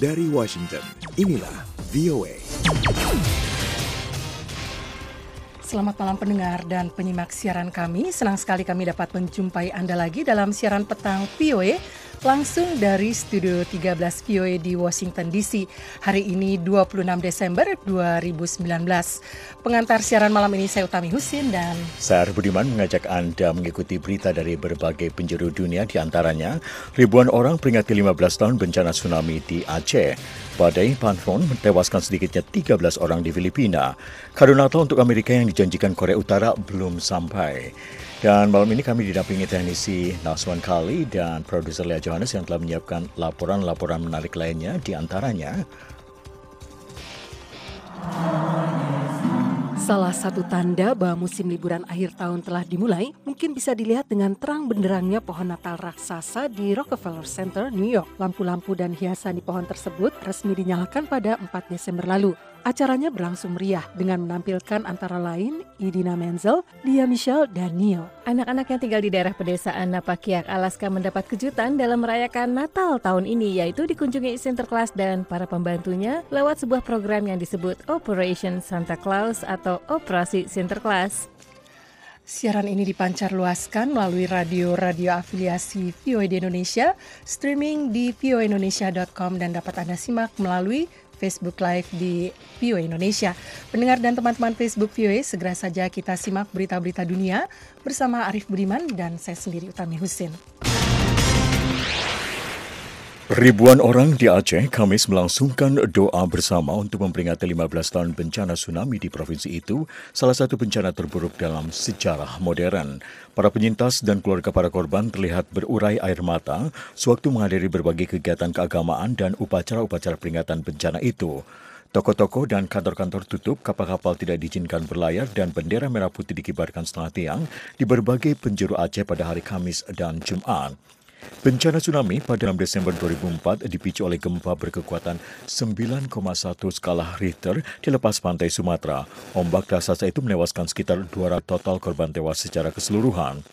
Dari Washington, inilah VOA. Selamat malam pendengar dan penyimak siaran kami. Senang sekali kami dapat menjumpai Anda lagi dalam siaran petang VOA langsung dari Studio 13 VOA di Washington DC. Hari ini 26 Desember 2019. Pengantar siaran malam ini saya Utami Husin dan saya Budiman mengajak Anda mengikuti berita dari berbagai penjuru dunia di antaranya ribuan orang peringati 15 tahun bencana tsunami di Aceh. Badai Panfon mentewaskan sedikitnya 13 orang di Filipina. Kado untuk Amerika yang dijanjikan Korea Utara belum sampai. Dan malam ini kami didampingi teknisi Naswan Kali dan produser Lea Johannes yang telah menyiapkan laporan-laporan menarik lainnya di antaranya. Salah satu tanda bahwa musim liburan akhir tahun telah dimulai mungkin bisa dilihat dengan terang benderangnya pohon Natal raksasa di Rockefeller Center, New York. Lampu-lampu dan hiasan di pohon tersebut resmi dinyalakan pada 4 Desember lalu. Acaranya berlangsung meriah dengan menampilkan antara lain Idina Menzel, Dia Michelle, dan Neil. Anak-anak yang tinggal di daerah pedesaan Napakiak, Alaska mendapat kejutan dalam merayakan Natal tahun ini yaitu dikunjungi Sinterklas dan para pembantunya lewat sebuah program yang disebut Operation Santa Claus atau Operasi Sinterklas. Siaran ini dipancar luaskan melalui radio-radio afiliasi VOA di Indonesia, streaming di voaindonesia.com dan dapat Anda simak melalui Facebook Live di VOA Indonesia. Pendengar dan teman-teman Facebook VOA, segera saja kita simak berita-berita dunia bersama Arif Budiman dan saya sendiri Utami Husin. Ribuan orang di Aceh Kamis melangsungkan doa bersama untuk memperingati 15 tahun bencana tsunami di provinsi itu, salah satu bencana terburuk dalam sejarah modern. Para penyintas dan keluarga para korban terlihat berurai air mata sewaktu menghadiri berbagai kegiatan keagamaan dan upacara-upacara peringatan bencana itu. Toko-toko dan kantor-kantor tutup, kapal-kapal tidak diizinkan berlayar dan bendera merah putih dikibarkan setengah tiang di berbagai penjuru Aceh pada hari Kamis dan Jumat. Bencana tsunami pada 6 Desember 2004 dipicu oleh gempa berkekuatan 9,1 skala Richter di lepas pantai Sumatera. Ombak raksasa itu menewaskan sekitar 200 total korban tewas secara keseluruhan.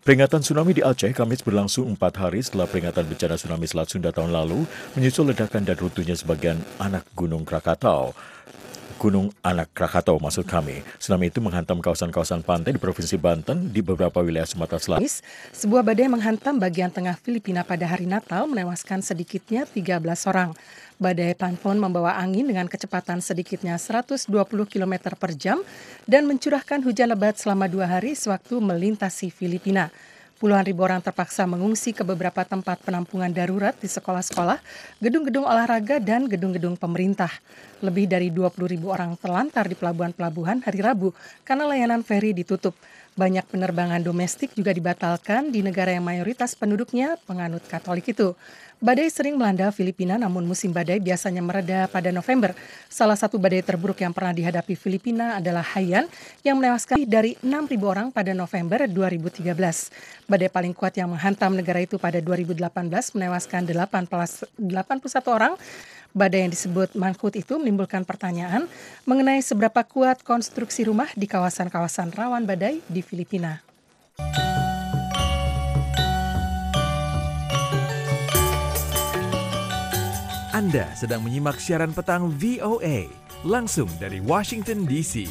Peringatan tsunami di Aceh Kamis berlangsung empat hari setelah peringatan bencana tsunami Selat Sunda tahun lalu menyusul ledakan dan runtuhnya sebagian anak Gunung Krakatau. Gunung Anak Krakatau maksud kami. Tsunami itu menghantam kawasan-kawasan pantai di Provinsi Banten di beberapa wilayah Sumatera Selatan. Sebuah badai menghantam bagian tengah Filipina pada hari Natal menewaskan sedikitnya 13 orang. Badai Panfon membawa angin dengan kecepatan sedikitnya 120 km per jam dan mencurahkan hujan lebat selama dua hari sewaktu melintasi Filipina. Puluhan ribu orang terpaksa mengungsi ke beberapa tempat penampungan darurat di sekolah-sekolah, gedung-gedung olahraga, dan gedung-gedung pemerintah. Lebih dari 20 ribu orang terlantar di pelabuhan-pelabuhan hari Rabu karena layanan feri ditutup. Banyak penerbangan domestik juga dibatalkan di negara yang mayoritas penduduknya penganut Katolik itu. Badai sering melanda Filipina, namun musim badai biasanya mereda pada November. Salah satu badai terburuk yang pernah dihadapi Filipina adalah Haiyan yang menewaskan dari 6.000 orang pada November 2013. Badai paling kuat yang menghantam negara itu pada 2018 menewaskan 81 orang. Badai yang disebut Mangkut itu menimbulkan pertanyaan mengenai seberapa kuat konstruksi rumah di kawasan-kawasan rawan badai di Filipina. Anda sedang menyimak siaran petang VOA langsung dari Washington DC.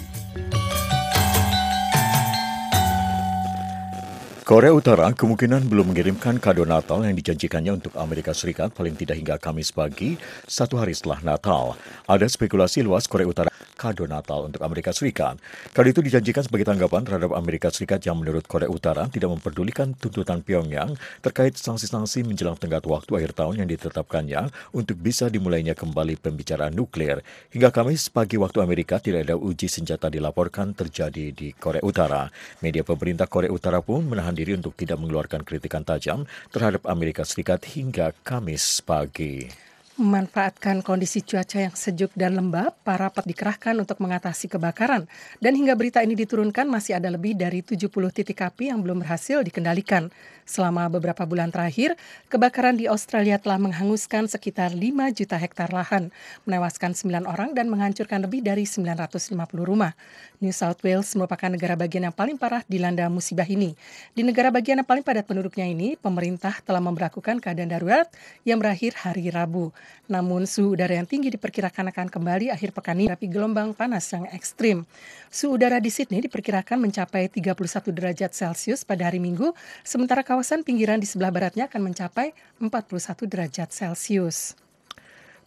Korea Utara kemungkinan belum mengirimkan kado Natal yang dijanjikannya untuk Amerika Serikat paling tidak hingga Kamis pagi, satu hari setelah Natal. Ada spekulasi luas Korea Utara kado Natal untuk Amerika Serikat. Kado itu dijanjikan sebagai tanggapan terhadap Amerika Serikat yang menurut Korea Utara tidak memperdulikan tuntutan Pyongyang terkait sanksi-sanksi menjelang tenggat waktu akhir tahun yang ditetapkannya untuk bisa dimulainya kembali pembicaraan nuklir. Hingga Kamis pagi waktu Amerika tidak ada uji senjata dilaporkan terjadi di Korea Utara. Media pemerintah Korea Utara pun menahan diri untuk tidak mengeluarkan kritikan tajam terhadap Amerika Serikat hingga Kamis pagi. Memanfaatkan kondisi cuaca yang sejuk dan lembab, para pet dikerahkan untuk mengatasi kebakaran. Dan hingga berita ini diturunkan masih ada lebih dari 70 titik api yang belum berhasil dikendalikan. Selama beberapa bulan terakhir, kebakaran di Australia telah menghanguskan sekitar 5 juta hektar lahan, menewaskan 9 orang dan menghancurkan lebih dari 950 rumah. New South Wales merupakan negara bagian yang paling parah dilanda musibah ini. Di negara bagian yang paling padat penduduknya ini, pemerintah telah memperlakukan keadaan darurat yang berakhir hari Rabu. Namun suhu udara yang tinggi diperkirakan akan kembali akhir pekan ini tapi gelombang panas yang ekstrim. Suhu udara di Sydney diperkirakan mencapai 31 derajat Celcius pada hari Minggu, sementara kawasan pinggiran di sebelah baratnya akan mencapai 41 derajat Celcius.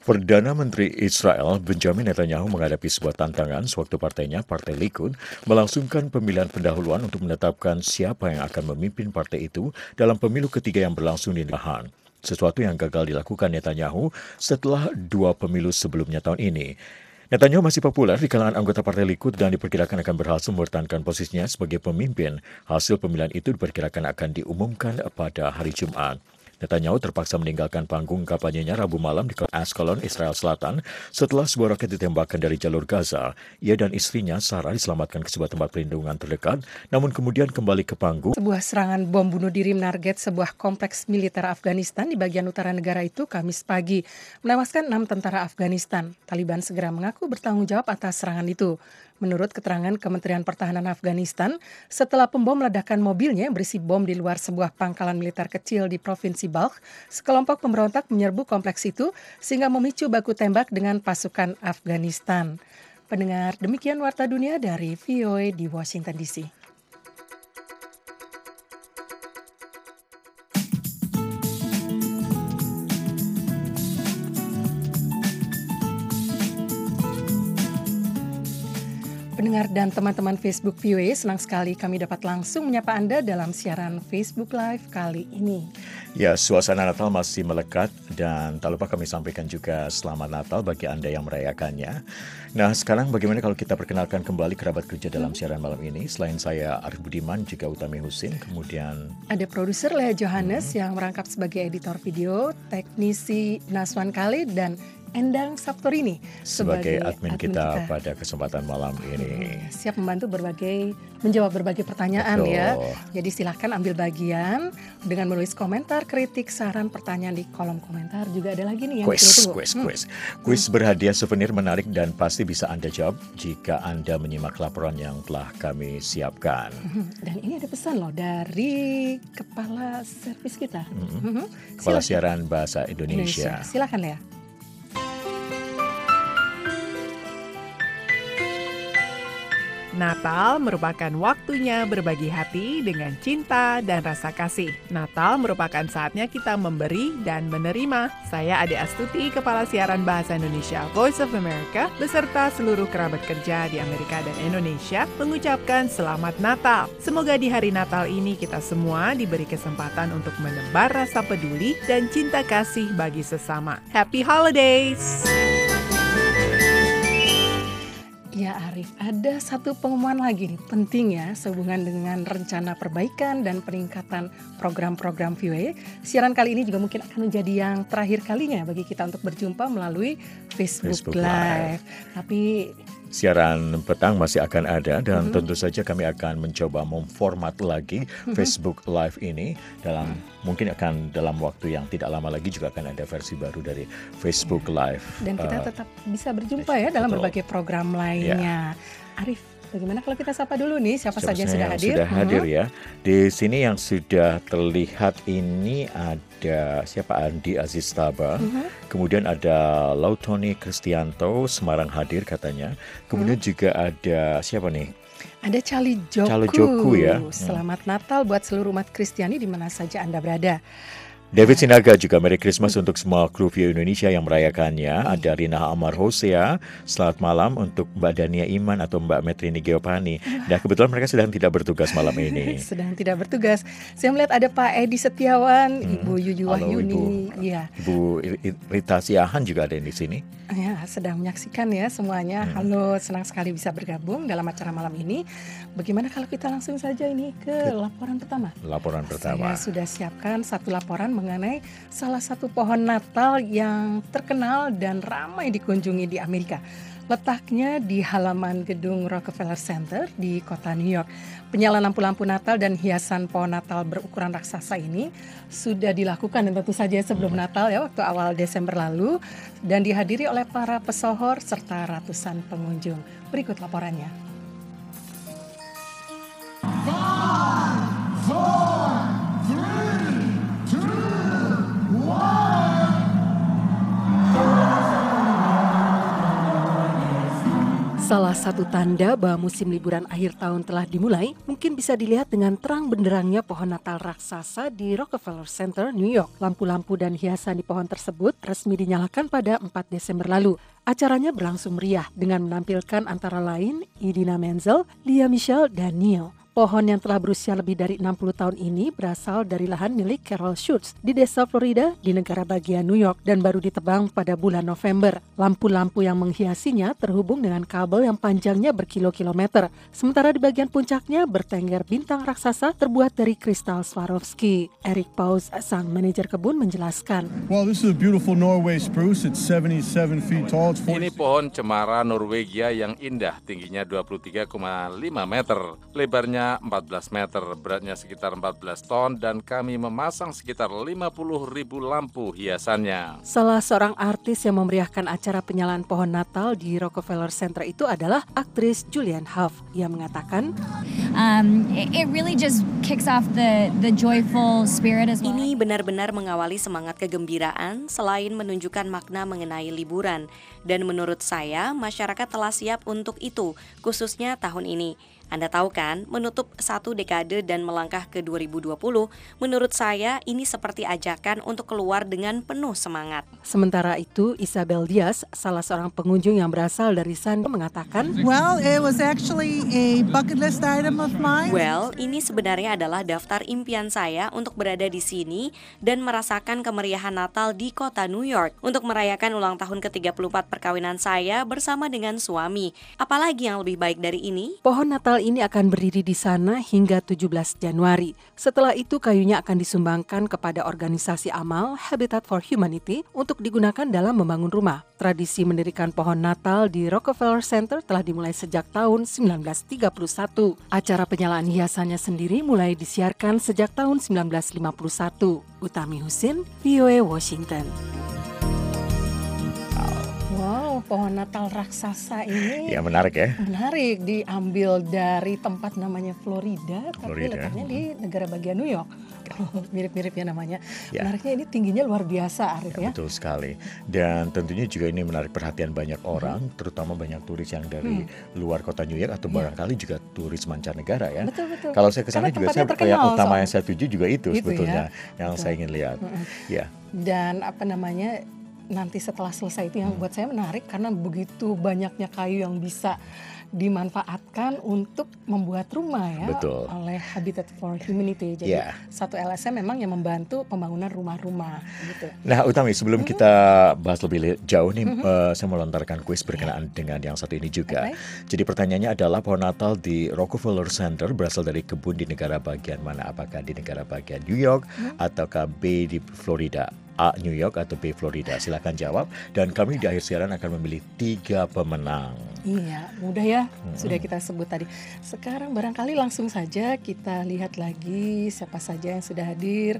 Perdana Menteri Israel Benjamin Netanyahu menghadapi sebuah tantangan sewaktu partainya, Partai Likud, melangsungkan pemilihan pendahuluan untuk menetapkan siapa yang akan memimpin partai itu dalam pemilu ketiga yang berlangsung di Nahan. Sesuatu yang gagal dilakukan Netanyahu setelah dua pemilu sebelumnya tahun ini. Netanyahu masih populer di kalangan anggota Partai Likud dan diperkirakan akan berhasil mempertahankan posisinya sebagai pemimpin. Hasil pemilihan itu diperkirakan akan diumumkan pada hari Jumat. Netanyahu terpaksa meninggalkan panggung kampanyenya Rabu malam di Ascalon, Israel Selatan setelah sebuah roket ditembakkan dari jalur Gaza. Ia dan istrinya, Sarah, diselamatkan ke sebuah tempat perlindungan terdekat, namun kemudian kembali ke panggung. Sebuah serangan bom bunuh diri menarget sebuah kompleks militer Afghanistan di bagian utara negara itu Kamis pagi, menewaskan enam tentara Afghanistan. Taliban segera mengaku bertanggung jawab atas serangan itu. Menurut keterangan Kementerian Pertahanan Afghanistan, setelah pembom meledakan mobilnya yang berisi bom di luar sebuah pangkalan militer kecil di Provinsi Balkh, sekelompok pemberontak menyerbu kompleks itu sehingga memicu baku tembak dengan pasukan Afghanistan. Pendengar, demikian Warta Dunia dari VOA di Washington DC. Pendengar dan teman-teman Facebook VOA, senang sekali kami dapat langsung menyapa Anda dalam siaran Facebook Live kali ini. Ya, suasana Natal masih melekat dan tak lupa kami sampaikan juga selamat Natal bagi Anda yang merayakannya. Nah, sekarang bagaimana kalau kita perkenalkan kembali kerabat kerja dalam siaran malam ini? Selain saya Arif Budiman, juga Utami Husin, kemudian... Ada produser Lea Johannes hmm. yang merangkap sebagai editor video, teknisi Naswan Khalid, dan Endang Saptorini sebagai, sebagai admin, admin kita, kita pada kesempatan malam ini. Siap membantu berbagai menjawab berbagai pertanyaan Betul. ya. Jadi silahkan ambil bagian dengan menulis komentar, kritik, saran, pertanyaan di kolom komentar. Juga ada lagi nih yang quiz, quiz, hmm. quiz. Quiz berhadiah souvenir menarik dan pasti bisa Anda jawab jika Anda menyimak laporan yang telah kami siapkan. Hmm, dan ini ada pesan loh dari kepala servis kita. Hmm. Kepala silakan. siaran bahasa Indonesia. Indonesia. Silakan ya. Natal merupakan waktunya berbagi hati dengan cinta dan rasa kasih. Natal merupakan saatnya kita memberi dan menerima. Saya Ade Astuti, Kepala Siaran Bahasa Indonesia Voice of America, beserta seluruh kerabat kerja di Amerika dan Indonesia, mengucapkan Selamat Natal. Semoga di hari Natal ini kita semua diberi kesempatan untuk menebar rasa peduli dan cinta kasih bagi sesama. Happy Holidays! Ya Arif, ada satu pengumuman lagi nih penting ya sehubungan dengan rencana perbaikan dan peningkatan program-program VOA. Siaran kali ini juga mungkin akan menjadi yang terakhir kalinya bagi kita untuk berjumpa melalui Facebook, Facebook Live. Live. Tapi siaran petang masih akan ada dan mm-hmm. tentu saja kami akan mencoba memformat lagi mm-hmm. Facebook Live ini dalam mm-hmm. mungkin akan dalam waktu yang tidak lama lagi juga akan ada versi baru dari Facebook yeah. Live. Dan kita uh, tetap bisa berjumpa ya dalam betul. berbagai program lainnya. Yeah. Arif, Bagaimana kalau kita sapa dulu nih siapa, siapa saja yang sudah hadir? Sudah hadir ya. Di sini yang sudah terlihat ini ada siapa Andi Aziz Taba. Uh -huh. Kemudian ada Lautoni Kristianto Semarang hadir katanya. Kemudian uh -huh. juga ada siapa nih? Ada Cali Joku. Cali Joku ya. Selamat Natal buat seluruh umat Kristiani di mana saja Anda berada. David Sinaga juga Merry Christmas untuk semua kru Vio Indonesia yang merayakannya. Ada Rina Amar Hosea, selamat malam untuk Mbak Dania Iman atau Mbak Metrini Geopani. Dan kebetulan mereka sedang tidak bertugas malam ini. sedang tidak bertugas. Saya melihat ada Pak Edi Setiawan, hmm. Ibu Yuyu Wahyuni, Ibu, ya. Ibu Rita Siahan juga ada di sini. Ya, sedang menyaksikan ya semuanya. Hmm. Halo, senang sekali bisa bergabung dalam acara malam ini. Bagaimana kalau kita langsung saja ini ke, ke laporan pertama? Laporan pertama. Saya sudah siapkan satu laporan mengenai salah satu pohon Natal yang terkenal dan ramai dikunjungi di Amerika. Letaknya di halaman gedung Rockefeller Center di kota New York. Penyalaan lampu-lampu Natal dan hiasan pohon Natal berukuran raksasa ini sudah dilakukan dan tentu saja sebelum Natal ya waktu awal Desember lalu dan dihadiri oleh para pesohor serta ratusan pengunjung. Berikut laporannya. Five, four. Salah satu tanda bahwa musim liburan akhir tahun telah dimulai mungkin bisa dilihat dengan terang benderangnya pohon Natal raksasa di Rockefeller Center, New York. Lampu-lampu dan hiasan di pohon tersebut resmi dinyalakan pada 4 Desember lalu. Acaranya berlangsung meriah dengan menampilkan antara lain Idina Menzel, Lia Michelle, dan Neil. Pohon yang telah berusia lebih dari 60 tahun ini berasal dari lahan milik Carol Schutz di desa Florida di negara bagian New York dan baru ditebang pada bulan November. Lampu-lampu yang menghiasinya terhubung dengan kabel yang panjangnya berkilo-kilometer. Sementara di bagian puncaknya bertengger bintang raksasa terbuat dari kristal Swarovski. Eric Paus, sang manajer kebun menjelaskan. Well, this is a beautiful Norway spruce. It's 77 feet tall. It's Ini pohon cemara Norwegia yang indah, tingginya 23,5 meter, lebarnya 14 meter, beratnya sekitar 14 ton dan kami memasang sekitar 50 ribu lampu hiasannya. Salah seorang artis yang memeriahkan acara penyalaan pohon Natal di Rockefeller Center itu adalah aktris Julianne Hough. Ia mengatakan, um, it really just kicks off the the joyful spirit as well. Ini benar-benar mengawali semangat kegembiraan selain menunjukkan makna mengenai liburan. Dan menurut saya, masyarakat telah siap untuk itu, khususnya tahun ini. Anda tahu kan, menutup satu dekade dan melangkah ke 2020, menurut saya ini seperti ajakan untuk keluar dengan penuh semangat. Sementara itu, Isabel Diaz, salah seorang pengunjung yang berasal dari San mengatakan, Well, it was actually a bucket list item of mine. Well, ini sebenarnya adalah daftar impian saya untuk berada di sini dan merasakan kemeriahan Natal di kota New York untuk merayakan ulang tahun ke-34 perkawinan saya bersama dengan suami. Apalagi yang lebih baik dari ini? Pohon Natal ini akan berdiri di sana hingga 17 Januari. Setelah itu kayunya akan disumbangkan kepada organisasi amal Habitat for Humanity untuk digunakan dalam membangun rumah. Tradisi mendirikan pohon Natal di Rockefeller Center telah dimulai sejak tahun 1931. Acara penyalaan hiasannya sendiri mulai disiarkan sejak tahun 1951. Utami Husin, VOA Washington. Pohon Natal raksasa ini Ya menarik ya. menarik diambil dari tempat namanya Florida, tapi Florida. letaknya di negara bagian New York. Mirip-mirip ya namanya. Ya. Menariknya ini tingginya luar biasa, Arif ya. Betul sekali. Dan tentunya juga ini menarik perhatian banyak orang, terutama banyak turis yang dari luar kota New York atau Iya. barangkali juga turis mancanegara ya. Betul, betul. Kalau saya ke sana Karena juga saya yang utama yang saya tuju juga itu Itu sebetulnya ya. yang Betul. saya ingin lihat. Mm-mm. Ya. Dan apa namanya nanti setelah selesai itu Hmm. yang buat saya menarik karena begitu banyaknya kayu yang bisa dimanfaatkan untuk membuat rumah ya Betul. oleh Habitat for Humanity. Jadi Ya. satu LSM memang yang membantu pembangunan rumah-rumah gitu. Nah, Utami, sebelum kita bahas lebih jauh nih, Mhm. eh, saya mau lontarkan kuis berkenaan dengan yang satu ini juga. Baik. Jadi pertanyaannya adalah pohon Natal di Rockefeller Center berasal dari kebun di negara bagian mana? Apakah di negara bagian New York Hmm. ataukah B di Florida? A New York atau B Florida? Silahkan jawab. Dan kami di akhir siaran akan memilih tiga pemenang. Iya, mudah ya. Mm-mm. Sudah kita sebut tadi. Sekarang barangkali langsung saja kita lihat lagi siapa saja yang sudah hadir.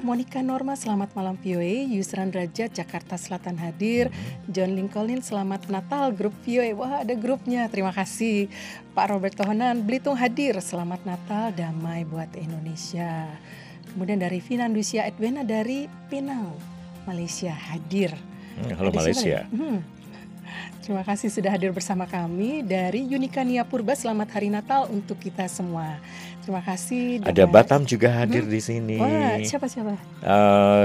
Monica Norma, selamat malam VOA. Yusran Rajat, Jakarta Selatan hadir. John Lincoln, selamat Natal, grup VOA. Wah, ada grupnya. Terima kasih. Pak Robert Tohonan, Belitung hadir. Selamat Natal, damai buat Indonesia. Kemudian dari Finandusia Edwena dari Penang, Malaysia hadir. Hmm, halo Ada Malaysia. Hmm. Terima kasih sudah hadir bersama kami dari Unika Nia Purba. Selamat Hari Natal untuk kita semua. Terima kasih. Ada dengan- Batam juga hadir Hmm. di sini. Wah, siapa siapa?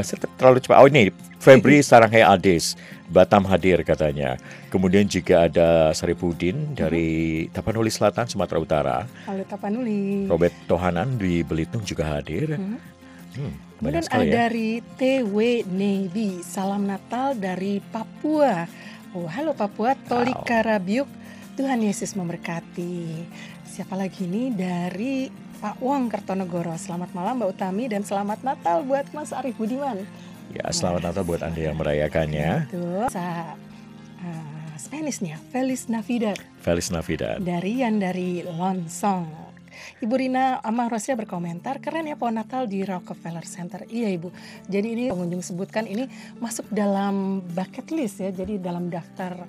Ter- terlalu cepat. Oh ini Febri Saranghe Ades Batam hadir katanya. Kemudian juga ada Saripudin dari Tapanuli Selatan Sumatera Utara. Halo Tapanuli. Robert Tohanan di Belitung juga hadir. Hmm. Hmm, Kemudian ada ya. dari TW Navy. Salam Natal dari Papua. Oh, halo Papua. Tolika Rabiuk. Tuhan Yesus memberkati. Siapa lagi ini dari Pak Wong Kertonegoro. Selamat malam Mbak Utami dan selamat Natal buat Mas Arif Budiman. Ya, selamat Natal buat Anda yang merayakannya. Itu sa uh, Spanishnya Feliz Navidad Feliz Navidad. dari yang dari Lonsong. Ibu Rina Amah Rosia berkomentar, keren ya pohon Natal di Rockefeller Center. Iya Ibu, jadi ini pengunjung sebutkan ini masuk dalam bucket list ya, jadi dalam daftar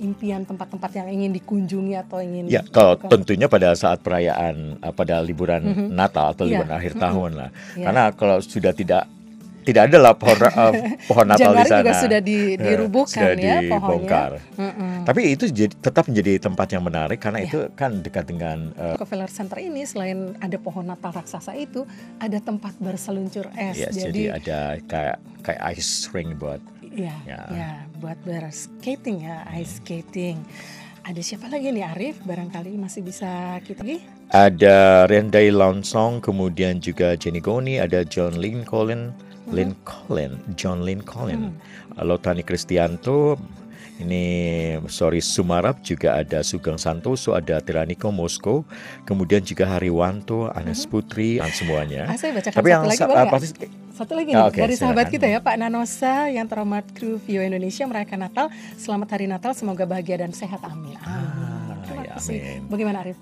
impian tempat-tempat yang ingin dikunjungi atau ingin Ya, kalau tentunya pada saat perayaan, eh, pada liburan Mhm. Natal atau Iya. liburan akhir Mhm. tahun lah. Iya. Karena kalau sudah tidak tidak ada lah pohon uh, pohon Natal di Januari sana. juga sudah di- Eh, dirubuhkan sudah ya dibongkar. pohonnya. Mm-mm. Tapi itu jadi, tetap menjadi tempat yang menarik karena Iya. itu kan dekat dengan uh, Rockefeller Center ini selain ada pohon Natal raksasa itu, ada tempat berseluncur es. ya, jadi, ada kayak kayak ice ring buat ya, ya. ya, buat berskating ya, ice skating. Ada siapa lagi nih Arif? Barangkali masih bisa kita lagi. Ada Rendai Lonsong, kemudian juga Jenny Goni, ada John Lincoln, Lincoln, John Lincoln, Lotani Kristianto, ini sorry Sumarap juga ada Sugeng Santoso, ada Tiraniko Moskow, kemudian juga Hariwanto, Anes Putri, dan semuanya. Ah, saya bacakan Tapi satu yang lagi boleh ah, pasti- Satu lagi Ah, nih, oke, dari sahabat silakan. kita ya Pak Nanosa yang terhormat kru Vio Indonesia merayakan Natal. Selamat Hari Natal, semoga bahagia dan sehat. Amin. Amin. Terima ya, amin. Bagaimana Arif?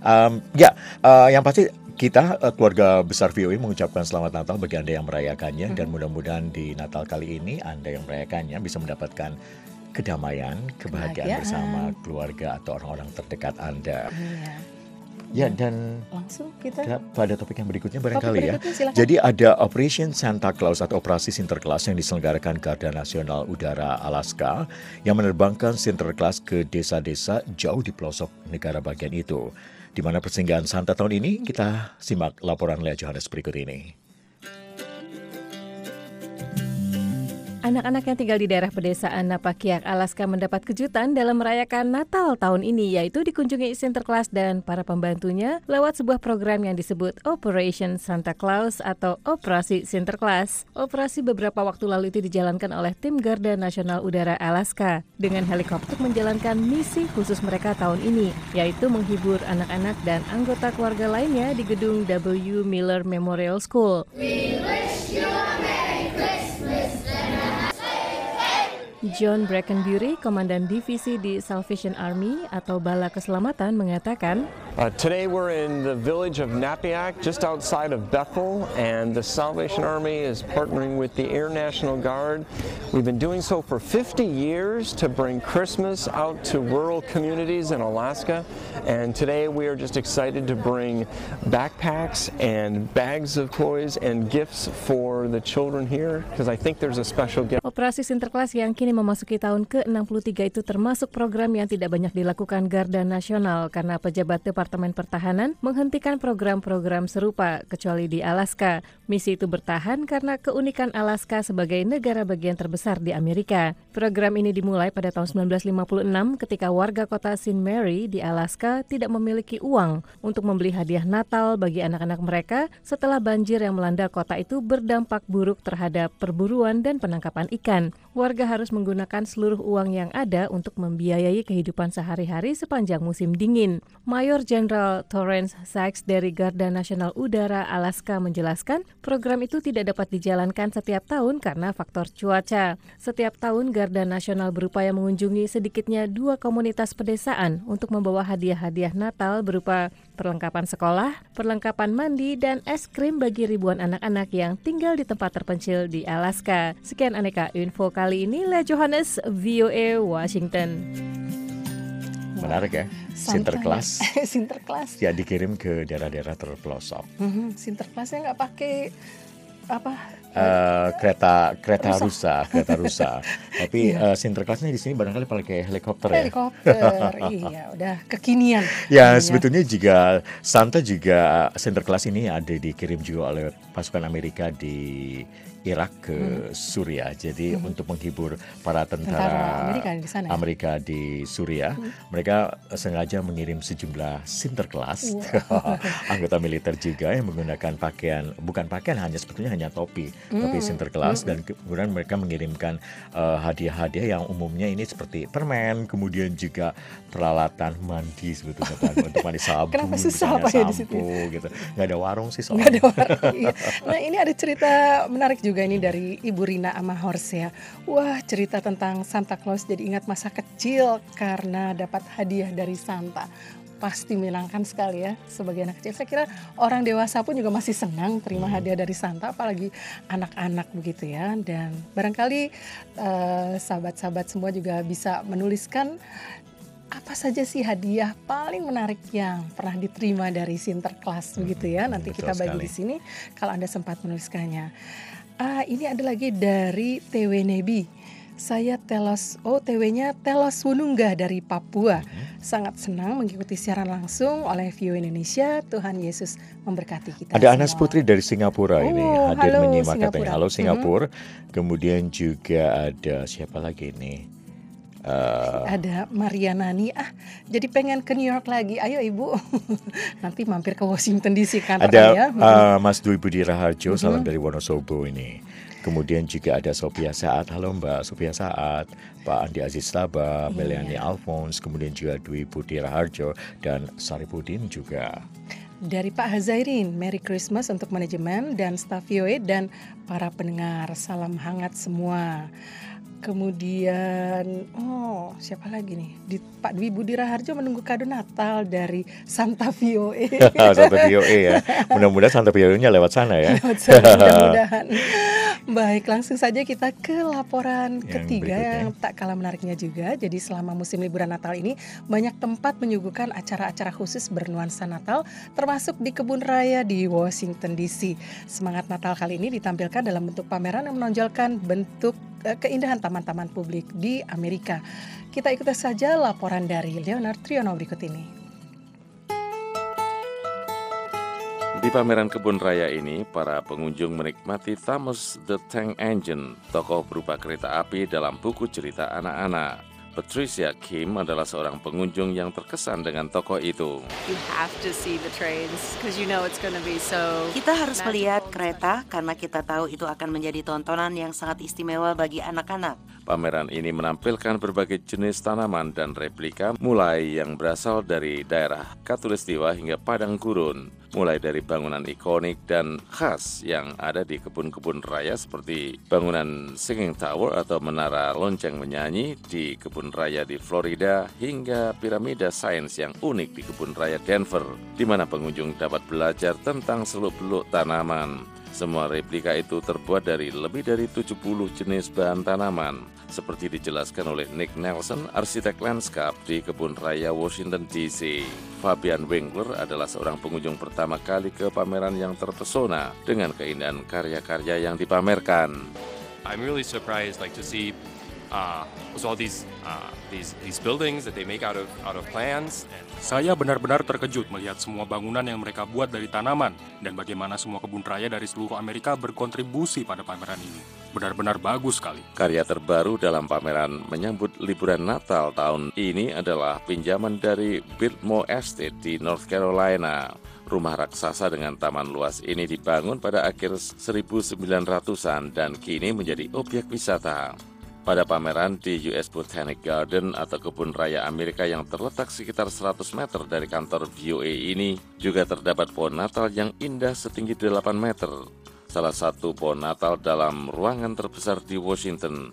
Um, ya, uh, yang pasti kita uh, keluarga besar VOA mengucapkan selamat Natal bagi Anda yang merayakannya dan mudah-mudahan di Natal kali ini Anda yang merayakannya bisa mendapatkan kedamaian, kebahagiaan Kebahagiaan. bersama keluarga atau orang-orang terdekat Anda. Iya. Ya dan Langsung kita pada topik yang berikutnya barangkali ya. berikutnya, silakan. Jadi ada Operation Santa Claus atau operasi Sinterklas yang diselenggarakan Garda Nasional Udara Alaska yang menerbangkan Sinterklas ke desa-desa jauh di pelosok negara bagian itu. Di mana persinggahan Santa tahun ini kita simak laporan Lea Johannes berikut ini. Anak-anak yang tinggal di daerah pedesaan Napakiak, Alaska mendapat kejutan dalam merayakan Natal tahun ini, yaitu dikunjungi Sinterklas dan para pembantunya lewat sebuah program yang disebut Operation Santa Claus atau Operasi Sinterklas. Operasi beberapa waktu lalu itu dijalankan oleh tim Garda Nasional Udara Alaska dengan helikopter menjalankan misi khusus mereka tahun ini, yaitu menghibur anak-anak dan anggota keluarga lainnya di gedung W. Miller Memorial School. John Brackenbury, Komandan Divisi di Salvation Army atau Bala Keselamatan mengatakan, Uh, today we're in the village of Napiak, just outside of Bethel, and the Salvation Army is partnering with the Air National Guard. We've been doing so for 50 years to bring Christmas out to rural communities in Alaska, and today we are just excited to bring backpacks and bags of toys and gifts for the children here, because I think there's a special gift. Operasi Sinterklas yang kini memasuki tahun ke-63 itu termasuk program yang tidak banyak dilakukan Garda Nasional karena pejabat Departemen Pertahanan menghentikan program-program serupa kecuali di Alaska. Misi itu bertahan karena keunikan Alaska sebagai negara bagian terbesar di Amerika. Program ini dimulai pada tahun 1956 ketika warga kota St. Mary di Alaska tidak memiliki uang untuk membeli hadiah Natal bagi anak-anak mereka setelah banjir yang melanda kota itu berdampak buruk terhadap perburuan dan penangkapan ikan. Warga harus menggunakan seluruh uang yang ada untuk membiayai kehidupan sehari-hari sepanjang musim dingin. Mayor Jenderal Torrance Sykes dari Garda Nasional Udara Alaska menjelaskan, program itu tidak dapat dijalankan setiap tahun karena faktor cuaca. Setiap tahun Garda Nasional berupaya mengunjungi sedikitnya dua komunitas pedesaan untuk membawa hadiah-hadiah Natal berupa perlengkapan sekolah, perlengkapan mandi, dan es krim bagi ribuan anak-anak yang tinggal di tempat terpencil di Alaska. Sekian aneka info kali ini, Lea Johannes, VOA Washington. Menarik ya. Sinterklas Sinterklas. ya dikirim ke daerah-daerah terpelosok. Mhm, Sinterklasnya nggak pakai apa? Eh, kereta kereta Rusa. rusa, kereta rusa. Tapi Iya. eh, Sinterklasnya di sini barangkali pakai helikopter ya. Helikopter, iya, udah kekinian. Ya ininya. sebetulnya juga Santa juga Sinterklas ini ada dikirim juga oleh pasukan Amerika di Irak ke Hmm. Suriah. Jadi Hmm. untuk menghibur para tentara, Tentara Amerika di sana ya? Amerika di Suriah, Hmm. mereka sengaja mengirim sejumlah Sinterklas Wow. anggota militer juga yang menggunakan pakaian bukan pakaian hanya sebetulnya hanya topi, topi Hmm. Sinterklas Hmm. dan kemudian mereka mengirimkan eh, hadiah-hadiah yang umumnya ini seperti permen, kemudian juga peralatan mandi sebetulnya kan untuk mandi sabun, Kenapa susah apa ya di situ? gitu. Nggak ada warung sih soalnya. ada warung, iya. Nah ini ada cerita menarik juga ini dari Ibu Rina Amahors ya. Wah cerita tentang Santa Claus jadi ingat masa kecil karena dapat hadiah dari Santa. Pasti menyenangkan sekali ya sebagai anak kecil. Saya kira orang dewasa pun juga masih senang terima hadiah dari Santa apalagi anak-anak begitu ya. Dan barangkali eh, sahabat-sahabat semua juga bisa menuliskan apa saja sih hadiah paling menarik yang pernah diterima dari Sinterklas begitu ya. Nanti betul kita bagi sekali. di sini kalau Anda sempat menuliskannya. Ah, ini ada lagi dari TW Nebi. Saya Telos, oh TW-nya Telos Wunungga dari Papua. Sangat senang mengikuti siaran langsung oleh View Indonesia. Tuhan Yesus memberkati kita. Ada semua. Anas Putri dari Singapura ini Oh, hadir halo, menyimak Singapura. katanya. Halo Mhm. Singapura. Kemudian juga ada siapa lagi nih? Eh, Ada Maria Nani. Ah, jadi pengen ke New York lagi. Ayo Ibu. Nanti mampir ke Washington DC kantor ada ya. eh, Mas Dwi Budi Raharjo, salam dari Wonosobo ini. Kemudian juga ada Sophia Saat, halo Mbak Sophia Saat, Pak Andi Aziz Laba, Iya. Meliani Alphonse, kemudian juga Dwi Budi Raharjo dan Saripudin juga. Dari Pak Hazairin, Merry Christmas untuk manajemen dan staf VOA dan para pendengar. Salam hangat semua. Kemudian, oh siapa lagi nih? Di, Pak Dwi Budi Raharjo menunggu kado Natal dari Santa VOA. Santa VOA ya. Mudah-mudahan Santa VOA-nya lewat sana ya. Lewat sana, mudah-mudahan. Baik, langsung saja kita ke laporan Yang ketiga berikutnya. yang tak kalah menariknya juga. Jadi selama musim liburan Natal ini banyak tempat menyuguhkan acara-acara khusus bernuansa Natal termasuk di kebun raya di Washington DC. Semangat Natal kali ini ditampilkan dalam bentuk pameran yang menonjolkan bentuk eh, keindahan taman-taman publik di Amerika. Kita ikuti saja laporan dari Leonard Triono berikut ini. Di pameran kebun raya ini, para pengunjung menikmati Thomas the Tank Engine, tokoh berupa kereta api dalam buku cerita anak-anak. Patricia Kim adalah seorang pengunjung yang terkesan dengan tokoh itu. You have to see the trains because you know it's going to be so. Kita harus melihat kereta karena kita tahu itu akan menjadi tontonan yang sangat istimewa bagi anak-anak. Pameran ini menampilkan berbagai jenis tanaman dan replika mulai yang berasal dari daerah Katulistiwa hingga padang gurun. Mulai dari bangunan ikonik dan khas yang ada di kebun-kebun raya seperti bangunan Singing Tower atau menara lonceng menyanyi di kebun raya di Florida hingga piramida sains yang unik di kebun raya Denver di mana pengunjung dapat belajar tentang seluk-beluk tanaman. Semua replika itu terbuat dari lebih dari 70 jenis bahan tanaman, seperti dijelaskan oleh Nick Nelson, arsitek lanskap di Kebun Raya Washington DC. Fabian Winkler adalah seorang pengunjung pertama kali ke pameran yang terpesona dengan keindahan karya-karya yang dipamerkan. I'm really surprised, like to see uh, was all these uh, these these buildings that they make out of out of plants. And Saya benar-benar terkejut melihat semua bangunan yang mereka buat dari tanaman dan bagaimana semua kebun raya dari seluruh Amerika berkontribusi pada pameran ini. Benar-benar bagus sekali. Karya terbaru dalam pameran menyambut liburan Natal tahun ini adalah pinjaman dari Biltmore Estate di North Carolina. Rumah raksasa dengan taman luas ini dibangun pada akhir 1900-an dan kini menjadi objek wisata. Pada pameran di US Botanic Garden atau kebun raya Amerika yang terletak sekitar 100 meter dari kantor VOA ini juga terdapat pohon Natal yang indah setinggi 8 meter. Salah satu pohon Natal dalam ruangan terbesar di Washington.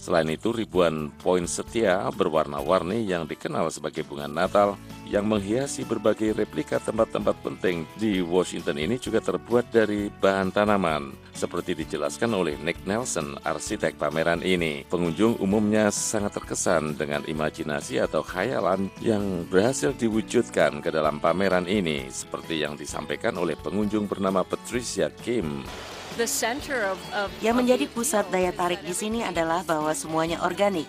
Selain itu, ribuan poin setia berwarna-warni yang dikenal sebagai bunga Natal yang menghiasi berbagai replika tempat-tempat penting di Washington ini juga terbuat dari bahan tanaman. Seperti dijelaskan oleh Nick Nelson, arsitek pameran ini. Pengunjung umumnya sangat terkesan dengan imajinasi atau khayalan yang berhasil diwujudkan ke dalam pameran ini, seperti yang disampaikan oleh pengunjung bernama Patricia Kim. The center of, of Yang menjadi pusat daya tarik di sini adalah bahwa semuanya organik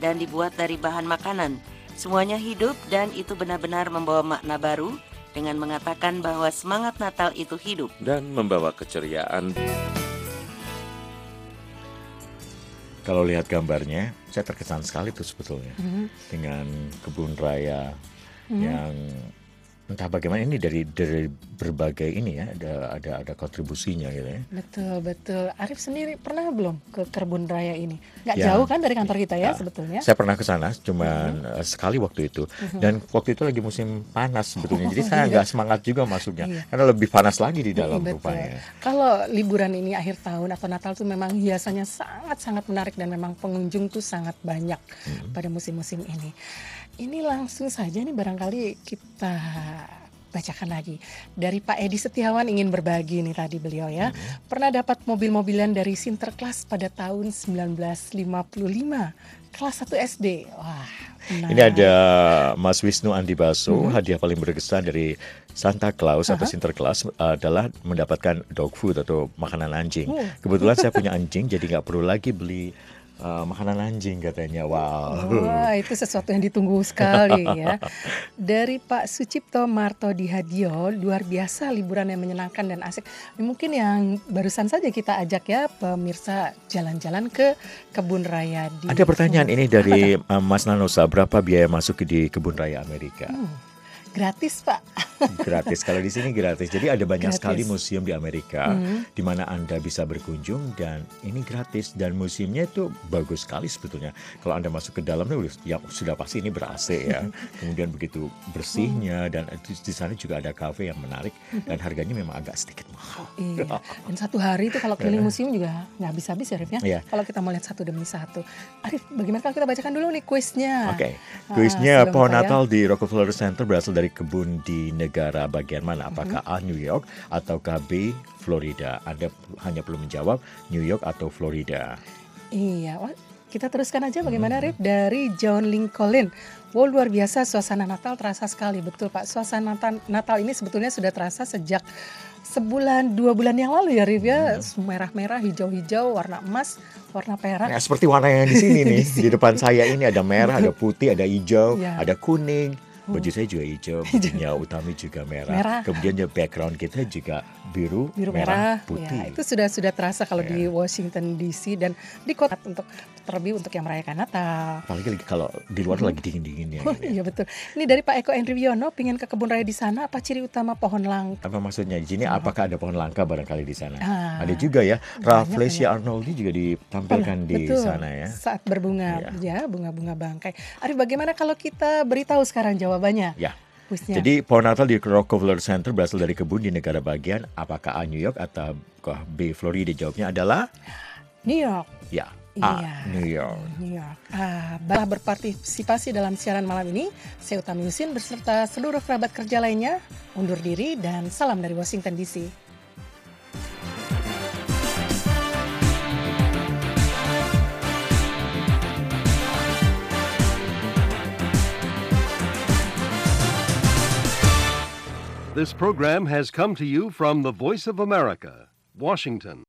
dan dibuat dari bahan makanan. Semuanya hidup dan itu benar-benar membawa makna baru dengan mengatakan bahwa semangat Natal itu hidup. dan membawa keceriaan. Kalau lihat gambarnya, saya terkesan sekali tuh sebetulnya Mhm. dengan kebun raya Mhm. yang entah bagaimana ini dari dari berbagai ini ya ada ada ada kontribusinya gitu ya. Betul, betul. Arif sendiri pernah belum ke kebun raya ini? Nggak Ya. jauh kan dari kantor kita ya sebetulnya? Saya pernah ke sana, cuman eh, sekali waktu itu, Mhm. dan waktu itu lagi musim panas sebetulnya, jadi Oh, saya iya. nggak semangat juga masuknya, Iya. karena lebih panas lagi di dalam Betul. rupanya. Kalau liburan ini akhir tahun atau Natal tuh memang hiasannya sangat-sangat menarik dan memang pengunjung tuh sangat banyak Hmm. pada musim-musim ini. Ini langsung saja nih barangkali kita bacakan lagi dari Pak Edi Setiawan ingin berbagi nih tadi beliau ya pernah dapat mobil-mobilan dari Sinterklas pada tahun 1955 kelas 1 SD wah Ini ada Mas Wisnu Andi Baso, Mhm. hadiah paling berkesan dari Santa Claus atau Aha. Sinterklas adalah mendapatkan dog food atau makanan anjing. Oh. Kebetulan saya punya anjing, jadi nggak perlu lagi beli uh, makanan anjing katanya. Wow. Wah, itu sesuatu yang ditunggu sekali ya. Dari Pak Sucipto Marto di Hadio, luar biasa liburan yang menyenangkan dan asik. Mungkin yang barusan saja kita ajak ya pemirsa jalan-jalan ke kebun raya di Ada pertanyaan ini dari uh, Mas Nanosa, berapa biaya masuk di kebun raya Amerika? Hmm, gratis, Pak. gratis. Kalau di sini gratis. Jadi ada banyak Gratis. sekali museum di Amerika Mhm. di mana Anda bisa berkunjung dan ini gratis dan museumnya itu bagus sekali sebetulnya. Kalau Anda masuk ke dalamnya ya sudah pasti ini ber AC ya. Kemudian begitu bersihnya dan di, di sana juga ada kafe yang menarik dan harganya memang agak sedikit mahal. Iya. Dan satu hari itu kalau keliling museum juga nggak habis-habis ya, Arif ya. Iya. Kalau kita mau lihat satu demi satu. Arif, bagaimana kalau kita bacakan dulu nih kuisnya? Oke, Ah, kuisnya sebelum pohon saya- Natal di Rockefeller Center berasal dari kebun di negara bagian mana? Apakah. A. New York ataukah B. Florida? Anda hanya perlu menjawab New York atau Florida. Iya, kita teruskan aja bagaimana Rip dari John Lincoln. Wow luar biasa suasana Natal terasa sekali betul Pak. Suasana Natal, Natal ini sebetulnya sudah terasa sejak sebulan dua bulan yang lalu ya Rip ya. Merah-merah, hijau-hijau, warna emas, warna perak. Nah, seperti warna yang di sini nih, Di di depan saya ini ada merah, ada putih, ada hijau, Iya. ada kuning. Baju Hmm. saya juga hijau, bajunya Utami juga merah. Merah. Kemudian ya background kita juga biru, biru merah, merah, putih. ya itu sudah sudah terasa kalau di Washington DC dan di kota untuk terlebih untuk yang merayakan Natal. Apalagi lagi kalau di luar Mhm. lagi dingin-dinginnya. Oh, iya betul. Ini dari Pak Eko Andri Wiono, pingin ke kebun raya di sana. Apa ciri utama pohon langka? Apa maksudnya di sini? Apakah ada pohon langka barangkali di sana? Ah, ada juga ya. Ralph banyak, Flesia Arnoldi juga ditampilkan Oh, di betul. sana ya. Saat berbunga, ya bunga-bunga bangkai. Arif, bagaimana kalau kita beritahu sekarang jawabannya? Ya. Kuisnya. Jadi pohon Natal di Rockefeller Center berasal dari kebun di negara bagian. Apakah A New York atau B Florida? Jawabnya adalah New York. ya. A Iya. New York. New York. Ah, balah berpartisipasi dalam siaran malam ini. Saya Utami Husin beserta seluruh kerabat kerja lainnya undur diri dan salam dari Washington DC. This program has come to you from the Voice of America, Washington.